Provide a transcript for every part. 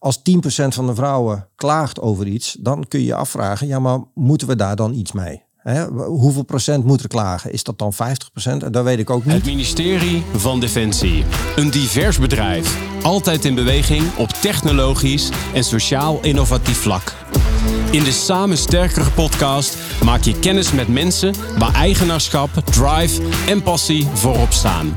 Als 10% van de vrouwen klaagt over iets, dan kun je je afvragen, ja, maar moeten we daar dan iets mee? Hoeveel procent moet er klagen? Is dat dan 50%? Dat weet ik ook niet. Het ministerie van Defensie. Een divers bedrijf. Altijd in beweging op technologisch en sociaal innovatief vlak. In de Samen Sterkere podcast maak je kennis met mensen waar eigenaarschap, drive en passie voorop staan.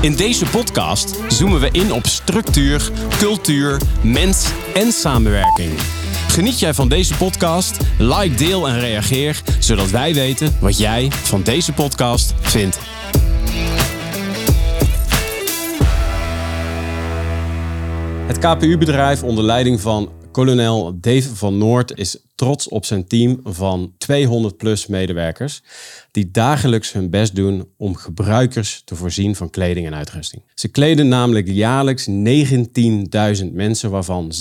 In deze podcast zoomen we in op structuur, cultuur, mens en samenwerking. Geniet jij van deze podcast? Like, deel en reageer, zodat wij weten wat jij van deze podcast vindt. Het KPU-bedrijf onder leiding van kolonel Dave van Noord is trots op zijn team van 200 plus medewerkers die dagelijks hun best doen om gebruikers te voorzien van kleding en uitrusting. Ze kleden namelijk jaarlijks 19.000 mensen, waarvan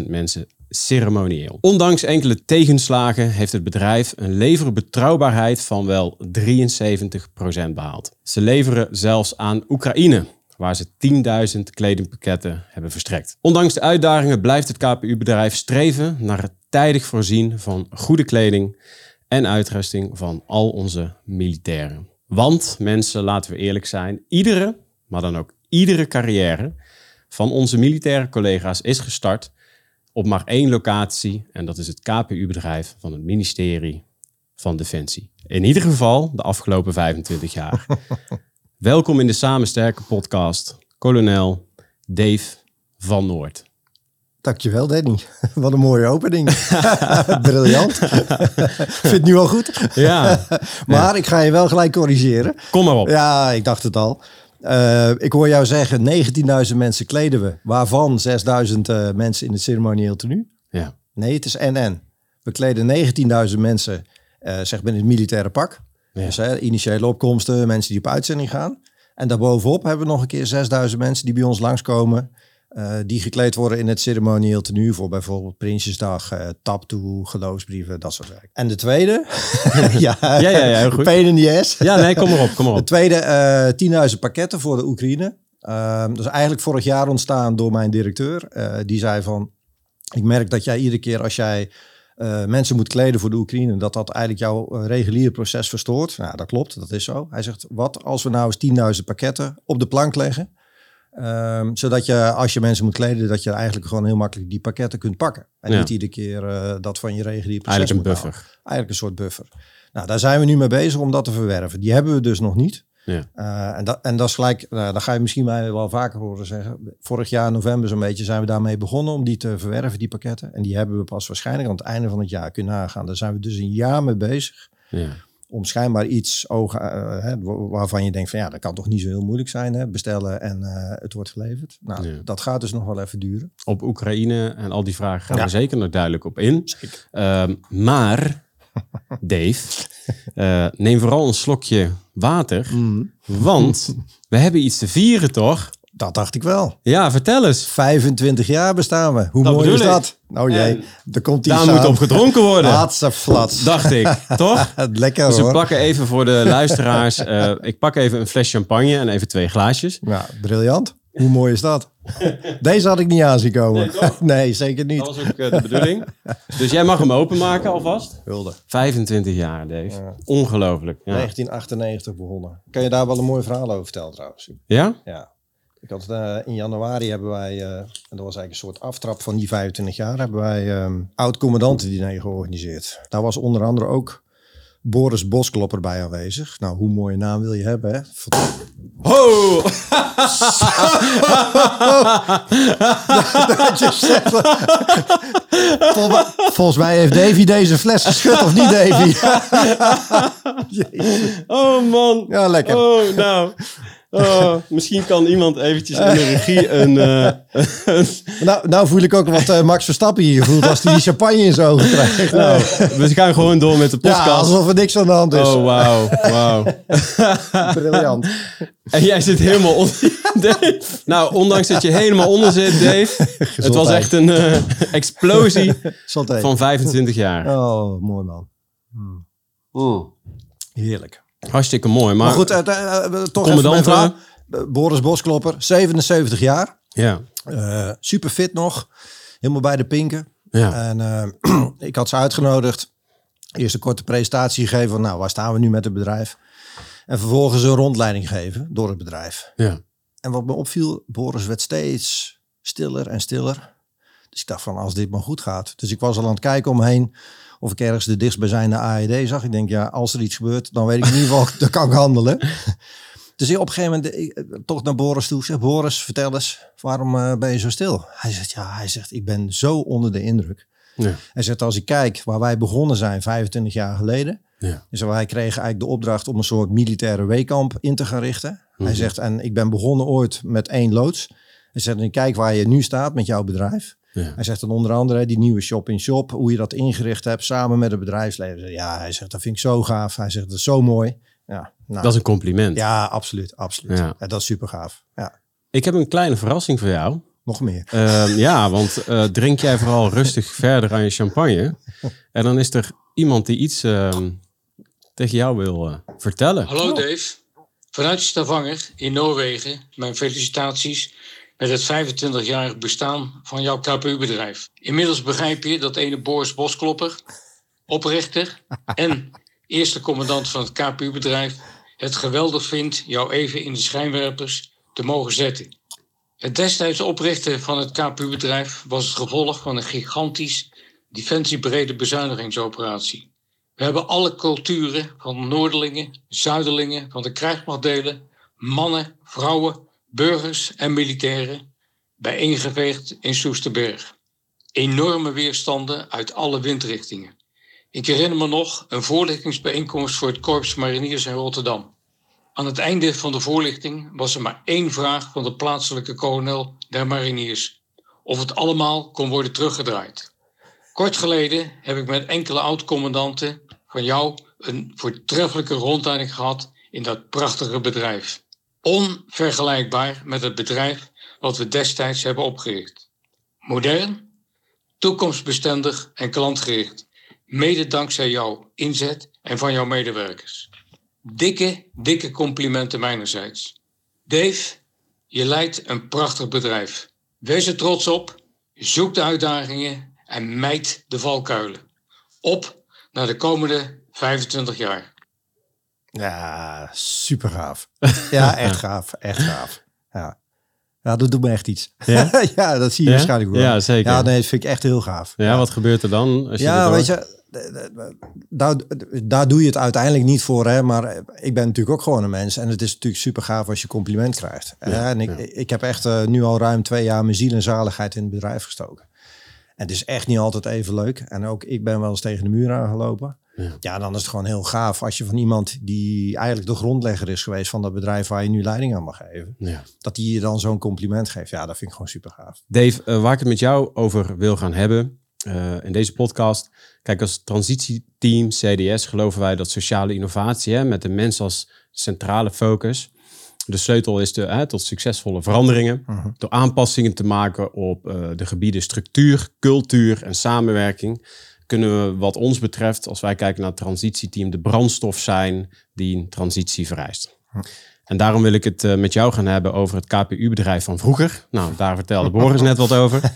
6.000 mensen ceremonieel. Ondanks enkele tegenslagen heeft het bedrijf een leverbetrouwbaarheid van wel 73% behaald. Ze leveren zelfs aan Oekraïne, waar ze 10.000 kledingpakketten hebben verstrekt. Ondanks de uitdagingen blijft het KPU-bedrijf streven naar het tijdig voorzien van goede kleding en uitrusting van al onze militairen. Want mensen, laten we eerlijk zijn, iedere, maar dan ook iedere carrière van onze militaire collega's is gestart op maar één locatie en dat is het KPU-bedrijf van het ministerie van Defensie. In ieder geval de afgelopen 25 jaar. Welkom in de Samen Sterke podcast, kolonel Dave van Noord. Dankjewel, Danny. Wat een mooie opening. Briljant. Vind het nu al goed. Ja. maar ik ga je wel gelijk corrigeren. Kom maar op. Ja, ik dacht het al. Uh, ik hoor jou zeggen, 19.000 mensen kleden we. Waarvan 6.000 uh, mensen in het ceremonieel tenue. Ja. Nee, het is NN. We kleden 19.000 mensen, uh, zeg maar in het militaire pak. Ja. Dus hè, initiële opkomsten, mensen die op uitzending gaan. En daarbovenop hebben we nog een keer 6000 mensen die bij ons langskomen. Uh, die gekleed worden in het ceremonieel tenue voor bijvoorbeeld Prinsjesdag, uh, taptoe, geloofsbrieven, dat soort zaken. En de tweede, ja, Ja, ja, ja, heel goed. pain in the ass. Ja, nee, kom maar op, kom maar De op. tweede, eh 10.000 pakketten voor de Oekraïne. Ehm, dat is eigenlijk vorig jaar ontstaan door mijn directeur. Die zei van, ik merk dat jij iedere keer als jij eh, mensen moet kleden voor de Oekraïne, dat dat eigenlijk jouw eh, reguliere proces verstoort. Nou, dat klopt, dat is zo. Hij zegt, wat als we nou eens 10.000 pakketten op de plank leggen, Ehm, zodat je, als je mensen moet kleden, dat je eigenlijk gewoon heel makkelijk die pakketten kunt pakken. En Ja. niet iedere keer eh, dat van je reguliere proces Eigenlijk een buffer. houden. Eigenlijk een soort buffer. Nou, daar zijn we nu mee bezig om dat te verwerven. Die hebben we dus nog niet. Ja. Eh, en, dat, en dat is gelijk, nou, dat ga je misschien mij wel vaker horen zeggen. Vorig jaar november zo'n beetje zijn we daarmee begonnen om die te verwerven, die pakketten. En die hebben we pas waarschijnlijk aan het einde van het jaar kunnen nagaan. Daar zijn we dus een jaar mee bezig Ja. om schijnbaar iets ogen, eh, hè, wa- waarvan je denkt van ja, dat kan toch niet zo heel moeilijk zijn. Hè? Bestellen en eh, het wordt geleverd. Nou, Ja. dat gaat dus nog wel even duren. Op Oekraïne en al die vragen gaan we zeker nog duidelijk op in. Ehm, maar, Dave, eh, neem vooral een slokje water. Want we hebben iets te vieren, toch? Dat dacht ik wel. Ja, vertel eens. 25 jaar bestaan we. Hoe Dat mooi is ik. dat? Nou En er komt iets Daar moet op gedronken worden. Laatste flats. Dacht ik, toch? Lekker Dus we hoor. pakken even voor de luisteraars. eh, ik pak even een fles champagne en even twee glaasjes. Ja, briljant. Hoe mooi is dat? Deze had ik niet aan zien komen. Nee, zeker Dat niet. was ook eh, de bedoeling. Dus jij mag hem openmaken alvast. Hulde. 25 jaar, Dave. Ongelooflijk. Ja? 1998 begonnen. Kan je daar wel een mooi verhaal over vertellen trouwens? ja? Ja. Ik had, eh, in januari hebben wij, eh, en dat was eigenlijk een soort aftrap van die 25 jaar, hebben wij ehm oud-commandantendiner georganiseerd. Daar was onder andere ook Boris Bosklopper bij aanwezig. Nou, hoe mooie naam wil je hebben, hè? Ho! Dat je zegt, volgens mij heeft Davy deze fles geschud, of niet, Davy? Oh man. Ja, lekker. Oh, nou. Oh, misschien kan iemand eventjes in de regie een... eh, een- Nou, nou voel ik ook wat eh, Max Verstappen hier voelt als hij die champagne in zijn ogen krijgt. nou, we gaan gewoon door met de ja, podcast. alsof er niks aan de hand is. oh, wauw. Wauw. Briljant. En jij zit helemaal onder, Dave. Nou, ondanks dat je helemaal onder zit, Dave. Het was echt een eh, explosie van 25 jaar. Oh, mooi man. Heerlijk. Hartstikke mooi. Maar, Maar goed, eh, eh, toch even Commandant, mijn verhaal. Boris Bosklopper, 77 jaar. Ja. Super fit nog. helemaal bij de pinken. Ja. En ik had ze uitgenodigd. Eerst een korte presentatie gegeven van, nou, waar staan we nu met het bedrijf? En vervolgens een rondleiding geven door het bedrijf. ja. En wat me opviel, Boris werd steeds stiller en stiller. Dus ik dacht van, als dit maar goed gaat. Dus ik was al aan het kijken omheen of ik ergens de dichtstbijzijnde AED zag. Ik denk, ja, als er iets gebeurt, dan weet ik in ieder geval, dan kan ik handelen. Dus op een gegeven moment ik, eh, toch naar Boris toe. Zeg, Boris, vertel eens, waarom eh, ben je zo stil? Hij zegt, ja, hij zegt, ik ben zo onder de indruk. Ja. Hij zegt, als ik kijk waar wij begonnen zijn, 25 jaar geleden. Ja. Dus wij kregen eigenlijk de opdracht om een soort militaire weekamp in te gaan richten. Mhm. Hij zegt, en ik ben begonnen ooit met één loods. Hij zegt, en kijk waar je nu staat met jouw bedrijf. Ja. Hij zegt dan onder andere die nieuwe shop-in-shop, hoe je dat ingericht hebt samen met het bedrijfsleven. Ja, hij zegt, dat vind ik zo gaaf. Hij zegt, dat is zo mooi. Ja, nou, Dat is een compliment. ja absoluut, absoluut. Ja. Ja. dat is super gaaf. Ja, Ik heb een kleine verrassing voor jou. nog meer. Ehm, ja, want eh, drink jij vooral rustig verder aan je champagne. En dan is er iemand die iets ehm, tegen jou wil eh, vertellen. Hallo Dave. Vanuit Stavanger in Noorwegen, mijn felicitaties met het 25-jarig bestaan van jouw KPU-bedrijf. Inmiddels begrijp je dat ene Boris Bosklopper, oprichter en eerste commandant van het KPU-bedrijf, het geweldig vindt jou even in de schijnwerpers te mogen zetten. Het destijds oprichten van het KPU-bedrijf was het gevolg van een gigantisch defensiebrede bezuinigingsoperatie. We hebben alle culturen van Noorderlingen, Zuiderlingen, van de krijgsmachtdelen, mannen, vrouwen, burgers en militairen bijeengeveegd in Soesterberg. Enorme weerstanden uit alle windrichtingen. Ik herinner me nog een voorlichtingsbijeenkomst voor het Korps Mariniers in Rotterdam. Aan het einde van de voorlichting was er maar één vraag van de plaatselijke kolonel der Mariniers: of het allemaal kon worden teruggedraaid. Kort geleden heb ik met enkele oud-commandanten van jou een voortreffelijke rondleiding gehad in dat prachtige bedrijf. Onvergelijkbaar met het bedrijf wat we destijds hebben opgericht. Modern, toekomstbestendig en klantgericht. Mede dankzij jouw inzet en van jouw medewerkers. Dikke, dikke complimenten mijnerzijds. Dave, je leidt een prachtig bedrijf. Wees er trots op, zoek de uitdagingen en mijt de valkuilen. Op naar de komende 25 jaar. Ja, super gaaf. Ja, echt gaaf. Echt gaaf. Ja. ja, dat doet me echt iets. Ja? Ja, dat zie je Ja? waarschijnlijk wel. Ja, zeker. Ja, nee, dat vind ik echt heel gaaf. Ja, wat gebeurt er dan? Als je Ja, weet je, daar, daar doe je het uiteindelijk niet voor, hè. Maar ik ben natuurlijk ook gewoon een mens. En het is natuurlijk super gaaf als je compliment krijgt. Ja, en ik, ik heb echt eh, nu al ruim twee jaar mijn ziel en zaligheid in het bedrijf gestoken. En het is echt niet altijd even leuk. En ook ik ben wel eens tegen de muur aangelopen. Ja. Ja. dan is het gewoon heel gaaf als je van iemand die eigenlijk de grondlegger is geweest van dat bedrijf waar je nu leiding aan mag geven. Ja. Dat die je dan zo'n compliment geeft. Ja, dat vind ik gewoon super gaaf. Dave, eh, waar ik het met jou over wil gaan hebben eh, in deze podcast. Kijk, als transitieteam CDS geloven wij dat sociale innovatie hè, met de mens als centrale focus. De sleutel is de, hè, tot succesvolle veranderingen. Door aanpassingen te maken op eh, de gebieden structuur, cultuur en samenwerking. Kunnen we, wat ons betreft, als wij kijken naar het transitieteam, de brandstof zijn die een transitie vereist. En daarom wil ik het eh, met jou gaan hebben over het KPU-bedrijf van vroeger. Nou, daar vertelde Boris net wat over.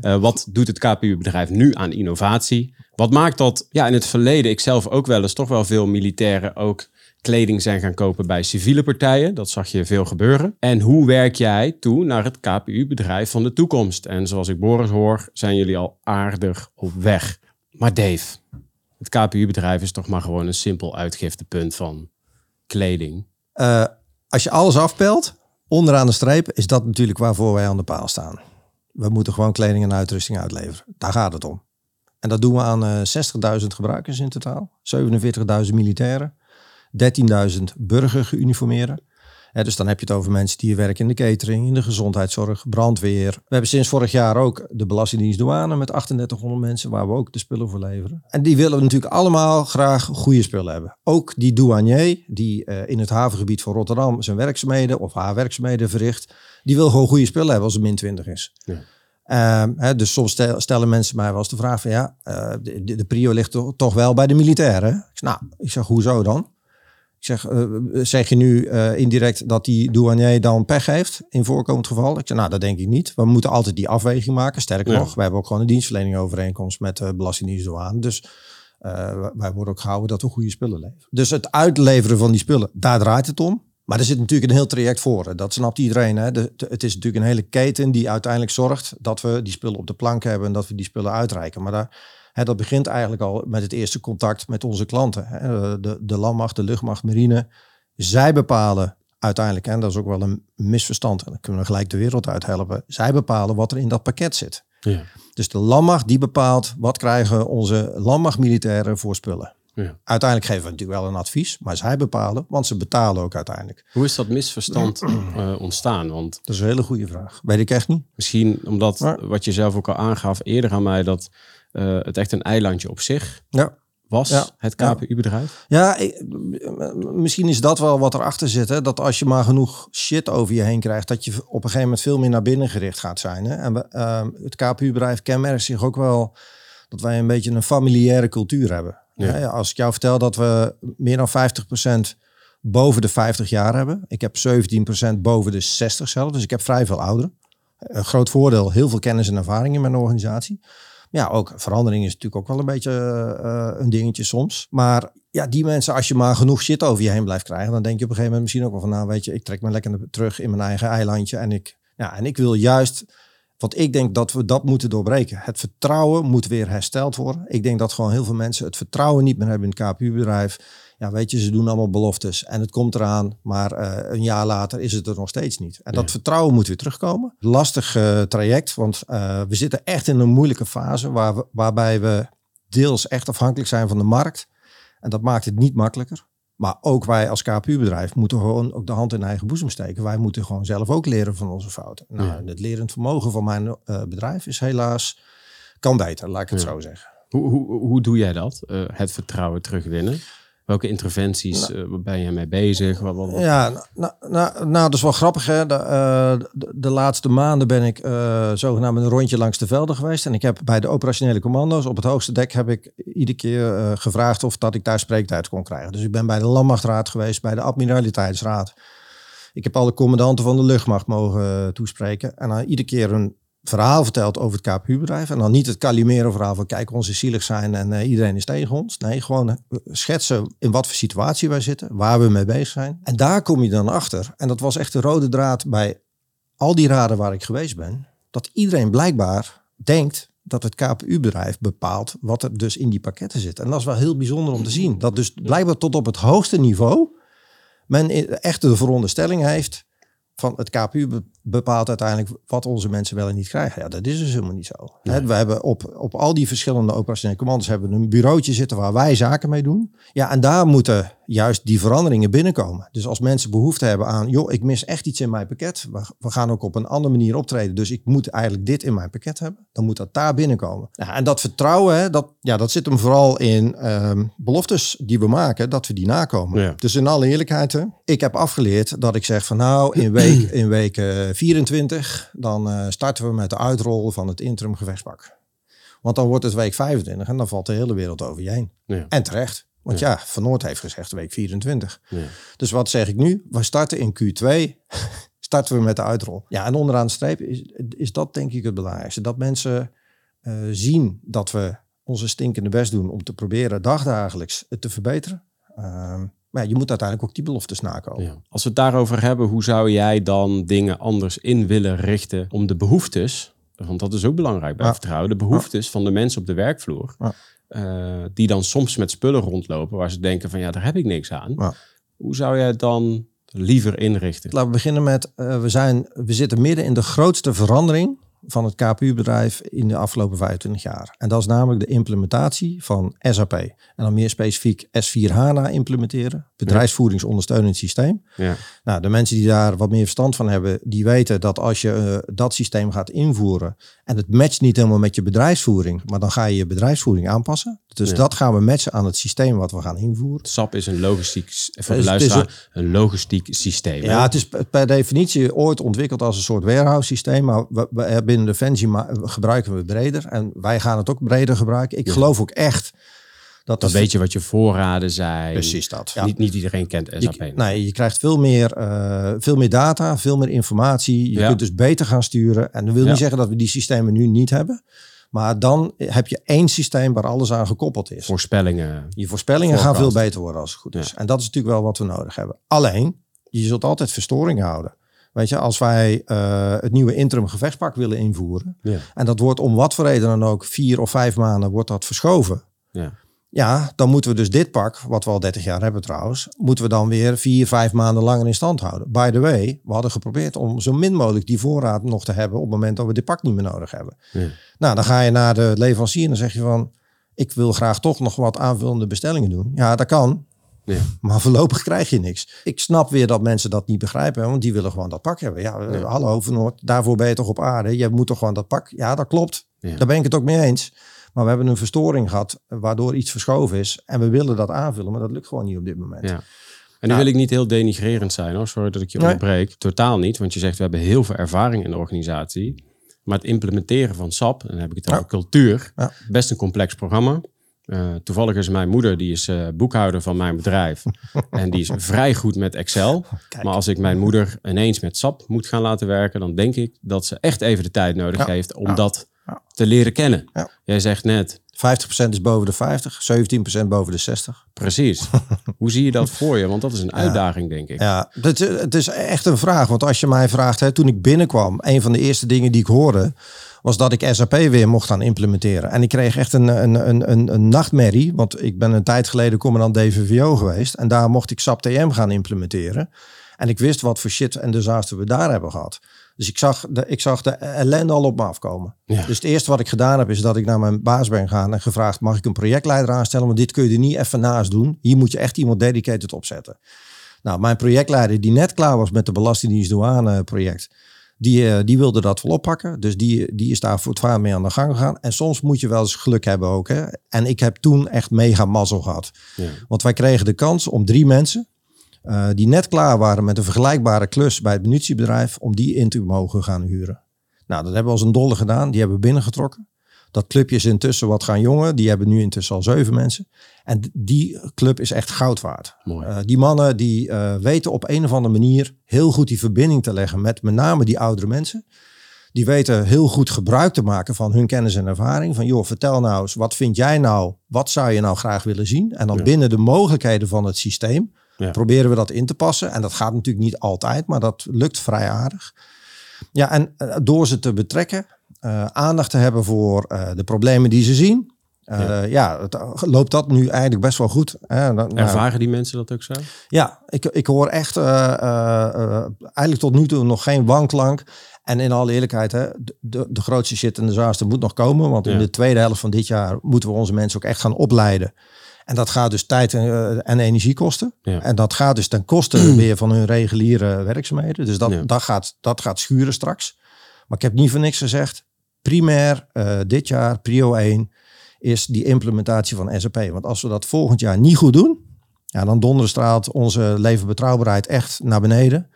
Eh, wat doet het KPU-bedrijf nu aan innovatie? Wat maakt dat ja, in het verleden, ik zelf ook wel eens, toch wel veel militairen ook kleding zijn gaan kopen bij civiele partijen. Dat zag je veel gebeuren. En hoe werk jij toe naar het KPU-bedrijf van de toekomst? En zoals ik Boris hoor, zijn jullie al aardig op weg. Maar Dave, het KPU-bedrijf is toch maar gewoon een simpel uitgiftepunt van kleding. Eh, als je alles afpelt, onderaan de streep, is dat natuurlijk waarvoor wij aan de paal staan. We moeten gewoon kleding en uitrusting uitleveren. Daar gaat het om. En dat doen we aan eh 60.000 gebruikers in totaal. 47.000 militairen. 13.000 burger geuniformeerden. Hè, dus dan heb je het over mensen die werken in de catering, in de gezondheidszorg, brandweer. We hebben sinds vorig jaar ook de Belastingdienst douane met 3800 mensen waar we ook de spullen voor leveren. En die willen natuurlijk allemaal graag goede spullen hebben. Ook die douanier die eh, in het havengebied van Rotterdam zijn werkzaamheden of haar werkzaamheden verricht, die wil gewoon goede spullen hebben als het min 20 is. Ja. Ehm, hè, dus soms stel- stellen mensen mij wel eens de vraag van ja, eh, de, de, prio ligt toch, toch wel bij de militairen. Ik zeg, nou, ik zeg hoezo dan? Ik zeg, eh, zeg je nu eh, indirect dat die douanier dan pech heeft in voorkomend geval? Ik zeg, nou, dat denk ik niet. We moeten altijd die afweging maken. Sterker Ja. nog, we hebben ook gewoon een dienstverlening overeenkomst met de Belastingdienst douane. Dus eh, wij worden ook gehouden dat we goede spullen leveren. Dus het uitleveren van die spullen, daar draait het om. Maar er zit natuurlijk een heel traject voor. hè. Dat snapt iedereen. Hè? De, de- het is natuurlijk een hele keten die uiteindelijk zorgt dat we die spullen op de plank hebben en dat we die spullen uitreiken. Maar daar, hè, dat begint eigenlijk al met het eerste contact met onze klanten. Hè? De, de landmacht, de luchtmacht, marine. Zij bepalen uiteindelijk, en dat is ook wel een misverstand, en dan kunnen we gelijk de wereld uithelpen. Zij bepalen wat er in dat pakket zit. Ja. Dus de landmacht die bepaalt wat krijgen onze landmachtmilitairen voor spullen. Ja. Uiteindelijk geven we natuurlijk wel een advies, maar zij bepalen, want ze betalen ook uiteindelijk. Hoe is dat misverstand eh, ontstaan? Want Dat is een hele goede vraag. Weet ik echt niet. misschien omdat, Maar- wat je zelf ook al aangaf eerder aan mij, dat eh, het echt een eilandje op zich Ja, was, Ja. het KPU-bedrijf. ja ik- misschien is dat wel wat erachter zit. Hè? Dat als je maar genoeg shit over je heen krijgt, dat je op een gegeven moment veel meer naar binnen gericht gaat zijn. Hè? En we, ehm, het KPU-bedrijf kenmerkt zich ook wel dat wij een beetje een familiaire cultuur hebben. Ja. Hè, Als ik jou vertel dat we meer dan 50% boven de 50 jaar hebben. Ik heb 17% boven de 60 zelf, dus ik heb vrij veel ouderen. Een groot voordeel, heel veel kennis en ervaring in mijn organisatie. Ja, ook verandering is natuurlijk ook wel een beetje eh, een dingetje soms. Maar ja, die mensen, als je maar genoeg shit over je heen blijft krijgen, dan denk je op een gegeven moment misschien ook wel van, nou weet je, ik trek me lekker terug in mijn eigen eilandje. En ik, ja, en ik wil juist, want ik denk dat we dat moeten doorbreken. Het vertrouwen moet weer hersteld worden. Ik denk dat gewoon heel veel mensen het vertrouwen niet meer hebben in het KPU-bedrijf. Ja, weet je, ze doen allemaal beloftes en het komt eraan, maar eh, een jaar later is het er nog steeds niet. En dat vertrouwen moet weer terugkomen. Lastig eh, traject, want eh, we zitten echt in een moeilijke fase waar we, waarbij we deels echt afhankelijk zijn van de markt. En dat maakt het niet makkelijker. Maar ook wij als KPU-bedrijf moeten gewoon ook de hand in eigen boezem steken. Wij moeten gewoon zelf ook leren van onze fouten. Nou, Ja. Het lerend vermogen van mijn eh, bedrijf is helaas, kan beter, laat ik het Ja. zo zeggen. Hoe, hoe, hoe doe jij dat? Eh, het vertrouwen terugwinnen? Welke interventies eh, ben je mee bezig? Wat, wat, wat- Ja, nou, nou, nou, nou, dat is wel grappig. Hè? De, eh, de, de laatste maanden ben ik eh, zogenaamd een rondje langs de velden geweest. En ik heb bij de operationele commando's op het hoogste dek heb ik iedere keer gevraagd of dat ik daar spreektijd kon krijgen. Dus ik ben bij de Landmachtraad geweest, bij de Admiraliteitsraad. Ik heb alle commandanten van de luchtmacht mogen toespreken. En dan iedere keer een verhaal verteld over het KPU-bedrijf. En dan niet het Calimero verhaal van kijk, ons is zielig zijn en eh, iedereen is tegen ons. Nee, gewoon eh, schetsen in wat voor situatie wij zitten, waar we mee bezig zijn. En daar kom je dan achter. En dat was echt de rode draad bij al die raden waar ik geweest ben. Dat iedereen blijkbaar denkt dat het KPU-bedrijf bepaalt wat er dus in die pakketten zit. En dat is wel heel bijzonder om te zien. Dat dus blijkbaar tot op het hoogste niveau men i- echt de veronderstelling heeft van het KPU bepaalt uiteindelijk wat onze mensen wel en niet krijgen. Ja, dat is dus helemaal niet zo. We hebben op, op al die verschillende operationele commandos hebben we een bureautje zitten waar wij zaken mee doen. Ja, en daar moeten juist die veranderingen binnenkomen. Dus als mensen behoefte hebben aan, joh, ik mis echt iets in mijn pakket. We, we gaan ook op een andere manier optreden. Dus ik moet eigenlijk dit in mijn pakket hebben. Dan moet dat daar binnenkomen. Ja, en dat vertrouwen, dat, ja, dat zit hem vooral in ehm, beloftes die we maken, dat we die nakomen. Ja. Dus in alle eerlijkheid, ik heb afgeleerd dat ik zeg van nou, in week, in week eh, 24, dan eh, starten we met de uitrol van het interim gevechtspak. Want dan wordt het week 25 en dan valt de hele wereld over je heen. Ja. En terecht. Want ja, Van Noord heeft gezegd week 24. Ja. Dus wat zeg ik nu? We starten in Q2. starten we met de uitrol. Ja, en onderaan de streep is, is dat denk ik het belangrijkste. Dat mensen eh, zien dat we onze stinkende best doen om te proberen dagdagelijks het te verbeteren. Ehm, maar ja, je moet uiteindelijk ook die beloftes nakomen. Ja. Als we het daarover hebben, hoe zou jij dan dingen anders in willen richten om de behoeftes, want dat is ook belangrijk bij Ja. vertrouwen, de behoeftes van de mensen op de werkvloer, eh, die dan soms met spullen rondlopen waar ze denken van ja, daar heb ik niks aan. Hoe zou jij het dan liever inrichten? Laten we beginnen met, eh, we, zijn, we zitten midden in de grootste verandering van het KPU-bedrijf in de afgelopen 25 jaar. En dat is namelijk de implementatie van SAP. En dan meer specifiek S4 HANA implementeren, bedrijfsvoeringsondersteunend systeem. Ja. Nou, de mensen die daar wat meer verstand van hebben, die weten dat als je eh, dat systeem gaat invoeren en het matcht niet helemaal met je bedrijfsvoering, maar dan ga je je bedrijfsvoering aanpassen. Dus Ja. dat gaan we matchen aan het systeem wat we gaan invoeren. SAP is een logistiek, voor de is- luisteraar, een logistiek systeem. hè? Ja, het is per definitie ooit ontwikkeld als een soort warehouse systeem. Maar we, we, binnen Defensie ma- gebruiken we het breder. En wij gaan het ook breder gebruiken. Ik Ja. geloof ook echt Dat Dan weet je wat je voorraden zijn. precies dat. Ja. Niet, niet iedereen kent SAP. Je, nee, je krijgt veel meer, eh, veel meer data, veel meer informatie. Je Ja. kunt dus beter gaan sturen. En dat wil Ja. niet zeggen dat we die systemen nu niet hebben. Maar dan heb je één systeem waar alles aan gekoppeld is. Voorspellingen. Je voorspellingen gaan veel beter worden als het goed is. En dat is natuurlijk wel wat we nodig hebben. Alleen, je zult altijd verstoringen houden. Weet je, als wij eh, het nieuwe interim gevechtspak willen invoeren. En dat wordt om wat voor reden dan ook vier of vijf maanden wordt dat verschoven. Ja. Ja, dan moeten we dus dit pak, wat we al 30 jaar hebben trouwens, moeten we dan weer vier, vijf maanden langer in stand houden. By the way, we hadden geprobeerd om zo min mogelijk die voorraad nog te hebben op het moment dat we dit pak niet meer nodig hebben. Ja. Nou, dan ga je naar de leverancier en dan zeg je van, ik wil graag toch nog wat aanvullende bestellingen doen. Ja, dat kan, Ja. maar voorlopig krijg je niks. Ik snap weer dat mensen dat niet begrijpen, want die willen gewoon dat pak hebben. Ja, Ja. hallo Van Noord, daarvoor ben je toch op aarde? Je moet toch gewoon dat pak? Ja, dat klopt. Ja. Daar ben ik het ook mee eens. Maar we hebben een verstoring gehad waardoor iets verschoven is. En we willen dat aanvullen, maar dat lukt gewoon niet op dit moment. Ja. En nu Ja. wil ik niet heel denigrerend zijn hoor. Sorry dat ik je Nee. onderbreek. Totaal niet. Want je zegt we hebben heel veel ervaring in de organisatie. Maar het implementeren van SAP, en dan heb ik het Ja. over cultuur, Ja. best een complex programma. Eh, toevallig is mijn moeder, die is eh, boekhouder van mijn bedrijf. en die is vrij goed met Excel. Kijk. Maar als ik mijn moeder ineens met SAP moet gaan laten werken, dan denk ik dat ze echt even de tijd nodig Ja. heeft om dat. Te leren kennen. Jij zegt net, 50% is boven de 50, 17% boven de 60. precies. Hoe zie je dat voor je? Want dat is een uitdaging, denk ik. Ja, het, het is echt een vraag. Want als je mij vraagt, hè, toen ik binnenkwam, een van de eerste dingen die ik hoorde, was dat ik SAP weer mocht gaan implementeren. En ik kreeg echt een, een, een, een, een nachtmerrie, want ik ben een tijd geleden commandant DVVO geweest. En daar mocht ik SAP TM gaan implementeren. En ik wist wat voor shit en disaster we daar hebben gehad. Dus ik zag de, ik zag de ellende al op me afkomen. Ja. Dus het eerste wat ik gedaan heb, is dat ik naar mijn baas ben gegaan en gevraagd: mag ik een projectleider aanstellen? Want dit kun je er niet even naast doen. Hier moet je echt iemand dedicated opzetten. Nou, mijn projectleider, die net klaar was met de Belastingdienst douane project, die, eh, die wilde dat wel oppakken. Dus die, die is daar voortvarend mee aan de gang gegaan. En soms moet je wel eens geluk hebben ook. Hè? En ik heb toen echt mega mazzel gehad. Ja. Want wij kregen de kans om drie mensen eh, die net klaar waren met een vergelijkbare klus bij het munitiebedrijf, om die in te mogen gaan huren. Nou, dat hebben we als een dolle gedaan. Die hebben we binnengetrokken. Dat clubje is intussen wat gaan jongen. Die hebben nu intussen al zeven mensen. En die club is echt goud waard. Eh, die mannen die eh, weten op een of andere manier heel goed die verbinding te leggen met met name die oudere mensen. Die weten heel goed gebruik te maken van hun kennis en ervaring. Van joh, vertel nou eens, wat vind jij nou? Wat zou je nou graag willen zien? En dan Ja. binnen de mogelijkheden van het systeem Ja. proberen we dat in te passen. En dat gaat natuurlijk niet altijd, maar dat lukt vrij aardig. Ja, en eh, door ze te betrekken, eh, aandacht te hebben voor eh, de problemen die ze zien. ja, het, loopt dat nu eigenlijk best wel goed. Hè? Dan- nou, Ervaren die mensen dat ook zo? ja, ik, ik hoor echt eigenlijk tot nu toe nog geen wanklank. En in alle eerlijkheid, hè, de, de, de grootste shit en disaster moet nog komen. Want in de tweede helft van dit jaar moeten we onze mensen ook echt gaan opleiden. En dat gaat dus tijd en, eh, en energie kosten. Ja. En dat gaat dus ten koste weer van hun reguliere werkzaamheden. Dus dat, Ja. dat, gaat, dat gaat schuren straks. Maar ik heb niet voor niks gezegd. Primair eh, dit jaar, prio 1, is die implementatie van SAP. Want als we dat volgend jaar niet goed doen, ja, dan donderstraalt onze levenbetrouwbaarheid echt naar beneden.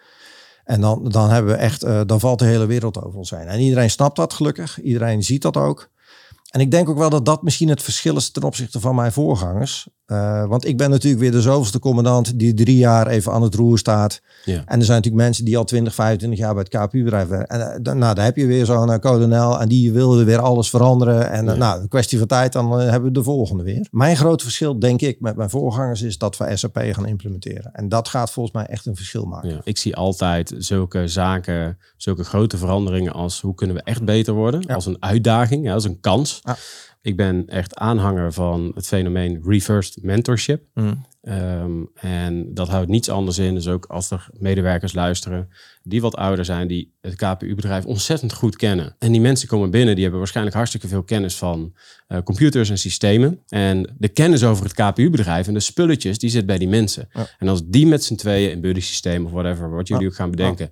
En dan, dan, hebben we echt, eh, dan valt de hele wereld over ons heen. En iedereen snapt dat gelukkig. Iedereen ziet dat ook. En ik denk ook wel dat dat misschien het verschil is ten opzichte van mijn voorgangers. Eh, want ik ben natuurlijk weer de zoveelste commandant die drie jaar even aan het roer staat. Ja. En er zijn natuurlijk mensen die al 20, 25 jaar bij het KPU-bedrijf werken. En eh, nou, daar heb je weer zo'n uh, kolonel en die wilde weer alles veranderen. En Ja. nou, een kwestie van tijd, dan hebben we de volgende weer. Mijn grote verschil, denk ik, met mijn voorgangers is dat we SAP gaan implementeren. En dat gaat volgens mij echt een verschil maken. Ja, ik zie altijd zulke zaken, zulke grote veranderingen als hoe kunnen we echt beter worden? Als een uitdaging, ja, als een kans. Ja. Ik ben echt aanhanger van het fenomeen reversed mentorship. Mm. Ehm, en dat houdt niets anders in. Dus ook als er medewerkers luisteren die wat ouder zijn, die het KPU-bedrijf ontzettend goed kennen. En die mensen komen binnen, die hebben waarschijnlijk hartstikke veel kennis van eh, computers en systemen. En de kennis over het KPU-bedrijf en de spulletjes, die zit bij die mensen. Ja. En als die met z'n tweeën in buddy systeem of whatever, wat jullie Ja. ook gaan bedenken,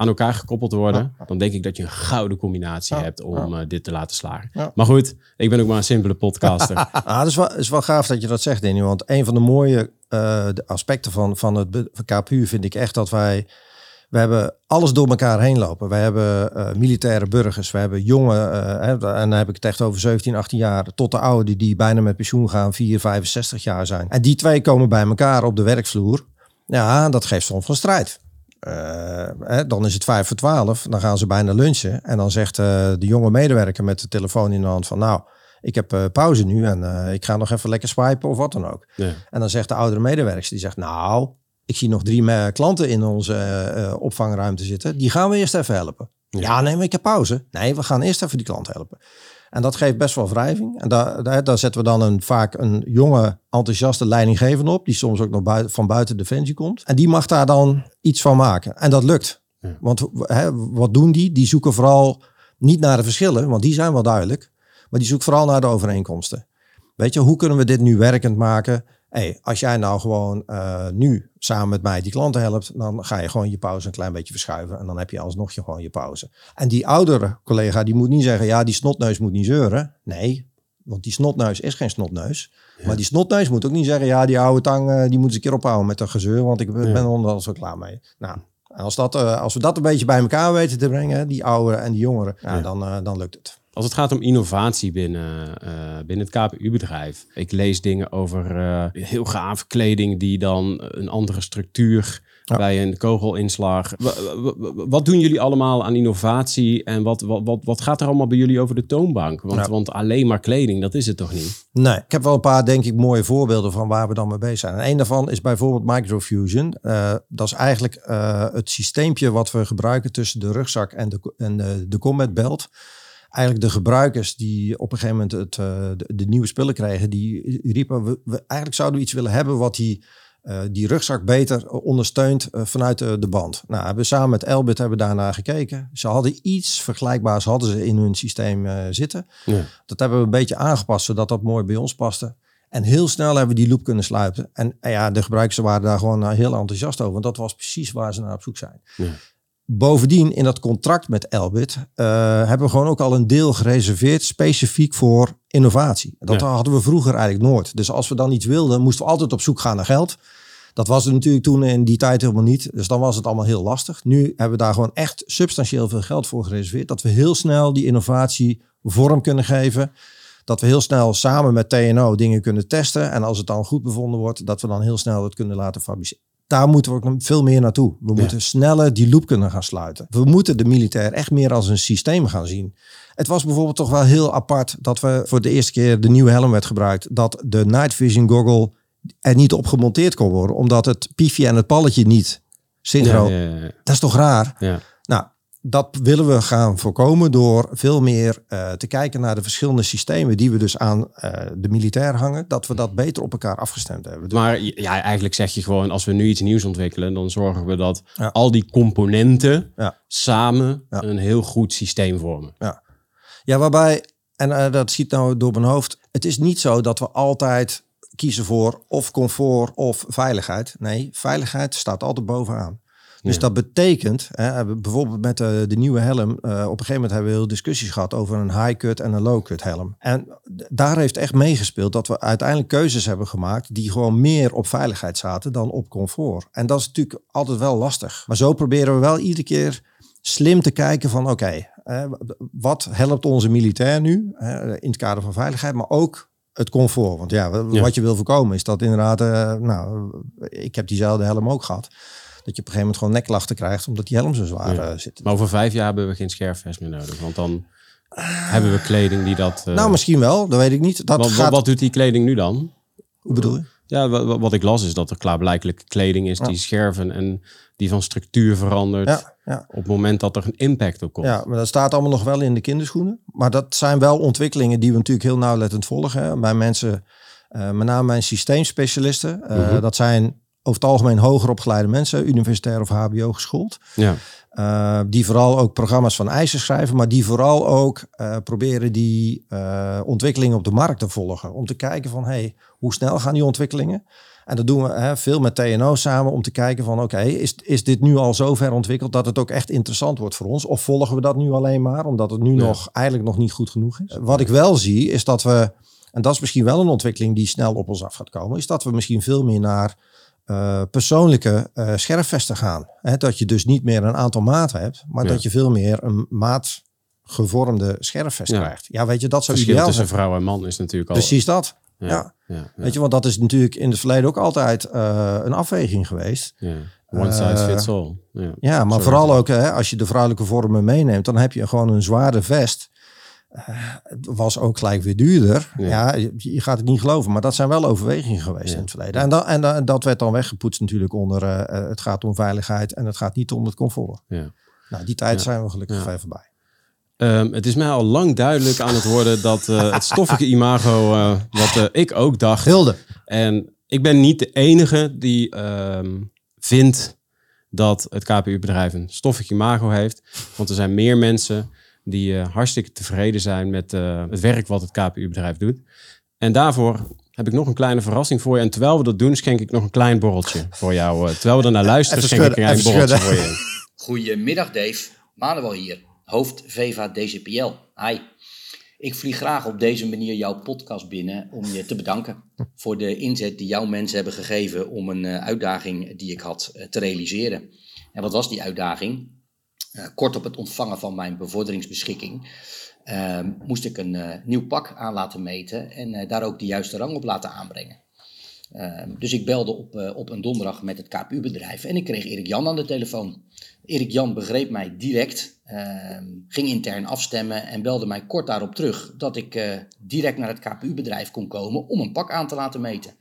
aan elkaar gekoppeld worden, Ja. dan denk ik dat je een gouden combinatie Ja. hebt om eh, dit te laten slagen. Ja. Maar goed, ik ben ook maar een simpele podcaster. Ah, dat is wel, is wel gaaf dat je dat zegt, Danny. Want een van de mooie eh, de aspecten van, van het van KPU vind ik echt dat wij We hebben alles door elkaar heen lopen. We hebben uh, militaire burgers, we hebben jonge, uh, en dan heb ik het echt over 17, 18 jaar, tot de oude die, die bijna met pensioen gaan, 4, 65 jaar zijn. En die twee komen bij elkaar op de werkvloer. Ja, dat geeft soms een strijd. Uh, hè, dan is het vijf voor twaalf, dan gaan ze bijna lunchen. En dan zegt de jonge medewerker met de telefoon in de hand van nou, ik heb pauze nu en ik ga nog even lekker swipen of wat dan ook. Ja. En dan zegt de oudere medewerker, die zegt nou, ik zie nog drie klanten in onze opvangruimte zitten. Die gaan we eerst even helpen. Ja. nee, maar ik heb pauze. Nee, we gaan eerst even die klant helpen. En dat geeft best wel wrijving. En daar, daar, daar zetten we dan een, vaak een jonge, enthousiaste leidinggevende op. Die soms ook nog buiten, van buiten Defensie komt. En die mag daar dan iets van maken. En dat lukt. Ja. Want hè, wat doen die? Die zoeken vooral niet naar de verschillen, want die zijn wel duidelijk. Maar die zoeken vooral naar de overeenkomsten. Weet je, hoe kunnen we dit nu werkend maken? Hey, als jij nou gewoon uh, nu samen met mij die klanten helpt, dan ga je gewoon je pauze een klein beetje verschuiven en dan heb je alsnog je gewoon je pauze. En die oudere collega die moet niet zeggen, ja, die snotneus moet niet zeuren. Nee, want die snotneus is geen snotneus. Maar die snotneus moet ook niet zeggen, ja, die oude tang, uh, die moet eens een keer ophouden met een gezeur, want ik ben onderhand zo klaar mee. Nou, als, dat, uh, als we dat een beetje bij elkaar weten te brengen, die ouderen en die jongeren, ja, dan, dan lukt het. Als het gaat om innovatie binnen, uh, binnen het KPU-bedrijf. Ik lees dingen over uh, heel gaaf kleding die dan een andere structuur bij een kogelinslag. Wat doen jullie allemaal aan innovatie en wat, wat, wat, wat gaat er allemaal bij jullie over de toonbank? Want, want alleen maar kleding, dat is het toch niet? Nee, ik heb wel een paar, denk ik, mooie voorbeelden van waar we dan mee bezig zijn. En een daarvan is bijvoorbeeld Microfusion. Uh, dat is eigenlijk het systeempje wat we gebruiken tussen de rugzak en de, en de, de combat belt eigenlijk de gebruikers die op een gegeven moment het, uh, de, nieuwe spullen kregen, die riepen, we, we, eigenlijk zouden we iets willen hebben wat die, uh, die rugzak beter ondersteunt uh, vanuit de, de, band. Nou, hebben we samen met Elbit hebben daarnaar gekeken. Ze hadden iets vergelijkbaars hadden ze in hun systeem zitten. Ja. Dat hebben we een beetje aangepast, zodat dat mooi bij ons paste. En heel snel hebben we die loop kunnen sluiten. En ja, de gebruikers waren daar gewoon heel enthousiast over. Want dat was precies waar ze naar op zoek zijn. Ja. Bovendien in dat contract met Elbit uh, hebben we gewoon ook al een deel gereserveerd specifiek voor innovatie. Dat hadden we vroeger eigenlijk nooit. Dus als we dan iets wilden, moesten we altijd op zoek gaan naar geld. Dat was er natuurlijk toen in die tijd helemaal niet. Dus dan was het allemaal heel lastig. Nu hebben we daar gewoon echt substantieel veel geld voor gereserveerd. Dat we heel snel die innovatie vorm kunnen geven. Dat we heel snel samen met TNO dingen kunnen testen. En als het dan goed bevonden wordt, dat we dan heel snel het kunnen laten fabriceren daar moeten we ook veel meer naartoe. We moeten sneller die loop kunnen gaan sluiten. We moeten de militair echt meer als een systeem gaan zien. Het was bijvoorbeeld toch wel heel apart dat we voor de eerste keer de nieuwe helm werd gebruikt. Dat de night vision goggle er niet op gemonteerd kon worden. Omdat het piefje en het palletje niet synchro. Dat is toch raar? Dat willen we gaan voorkomen door veel meer uh, te kijken naar de verschillende systemen die we dus aan uh, de militair hangen, dat we dat beter op elkaar afgestemd hebben. Maar ja, eigenlijk zeg je gewoon, als we nu iets nieuws ontwikkelen, dan zorgen we dat ja. al die componenten ja. samen ja. een heel goed systeem vormen. Ja, ja waarbij, en uh, dat ziet nou door mijn hoofd, het is niet zo dat we altijd kiezen voor of comfort of veiligheid. Nee, veiligheid staat altijd bovenaan. Dus dat betekent, hè, bijvoorbeeld met de, de nieuwe helm, uh, op een gegeven moment hebben we heel discussies gehad over een high-cut en een low-cut helm. En daar heeft echt meegespeeld dat we uiteindelijk keuzes hebben gemaakt die gewoon meer op veiligheid zaten dan op comfort. En dat is natuurlijk altijd wel lastig. Maar zo proberen we wel iedere keer slim te kijken van oké, okay, wat helpt onze militair nu in het kader van veiligheid, maar ook het comfort. Want ja, wat je wil voorkomen is dat inderdaad, uh, nou, ik heb diezelfde helm ook gehad dat je op een gegeven moment gewoon nekklachten krijgt, omdat die helm zo zwaar ja. uh, zit. Maar over vijf jaar hebben we geen scherfvest meer nodig, want dan hebben we kleding die dat... Uh... Nou, misschien wel, dat weet ik niet. Dat wat, gaat... wat doet die kleding nu dan? Hoe bedoel je? Ja, wat, wat ik las is dat er klaarblijkelijk kleding is die scherven en die van structuur verandert. Ja, ja. Op het moment dat er een impact op komt. Ja, maar dat staat allemaal nog wel in de kinderschoenen. Maar dat zijn wel ontwikkelingen die we natuurlijk heel nauwlettend volgen. Hè. Bij mensen, uh, met name mijn systeemspecialisten. Uh, mm -hmm. Dat zijn over het algemeen hoger opgeleide mensen, universitair of HBO geschoold. Ja. Uh, die vooral ook programma's van eisen schrijven, maar die vooral ook uh, proberen die uh, ontwikkelingen op de markt te volgen. Om te kijken van, hey, hoe snel gaan die ontwikkelingen? En dat doen we hè, veel met TNO samen om te kijken van, oké, okay, is, is dit nu al zo ver ontwikkeld dat het ook echt interessant wordt voor ons? Of volgen we dat nu alleen maar, omdat het nu ja. nog eigenlijk nog niet goed genoeg is? Wat ik wel zie, is dat we, en dat is misschien wel een ontwikkeling die snel op ons af gaat komen, is dat we misschien veel meer naar eh, persoonlijke uh, scherfvesten gaan. Hè, dat je dus niet meer een aantal maten hebt, maar Ja. dat je veel meer een maatgevormde scherfvest Ja. krijgt. Ja, weet je, dat zou ideaal tussen vrouw en man is natuurlijk al... Precies dat. Ja. Ja. Weet je, want dat is natuurlijk in het verleden ook altijd eh, een afweging geweest. ja. One size fits all. Ja. Ja, maar Sorry. vooral ook hè, als je de vrouwelijke vormen meeneemt, dan heb je gewoon een zware vest. Eh, het was ook gelijk weer duurder. Ja. Ja, je, je gaat het niet geloven, maar dat zijn wel overwegingen geweest Ja. in het verleden. En, en dan- dat werd dan weggepoetst natuurlijk onder eh, eh, het gaat om veiligheid en het gaat niet om het comfort. Ja. Nou, die tijd zijn we gelukkig ver voorbij. Ehm, het is mij al lang duidelijk aan het worden dat eh, het stoffige imago, eh, wat eh, ik ook dacht, Hilde. En ik ben niet de enige die ehm, vindt dat het KPU-bedrijf een stoffig imago heeft. Want er zijn meer mensen die eh, hartstikke tevreden zijn met eh, het werk wat het KPU-bedrijf doet. En daarvoor heb ik nog een kleine verrassing voor je. En terwijl we dat doen, schenk ik nog een klein borreltje voor jou. eh. terwijl we ernaar luisteren, Even schenk ik een klein borreltje voor je. Goedemiddag Dave, Manuel hier, hoofd VEVA DCPL. Hi. Ik vlieg graag op deze manier jouw podcast binnen om je te bedanken voor de inzet die jouw mensen hebben gegeven om een eh, uitdaging die ik had te realiseren. En wat was die uitdaging? Eh, kort op het ontvangen van mijn bevorderingsbeschikking eh, moest ik een eh, nieuw pak aan laten meten en eh, daar ook de juiste rang op laten aanbrengen. Ehm, dus ik belde op, op een donderdag met het KPU-bedrijf en ik kreeg Erik Jan aan de telefoon. Erik Jan begreep mij direct, ehm, ging intern afstemmen en belde mij kort daarop terug dat ik direct naar het KPU-bedrijf kon komen om een pak aan te laten meten.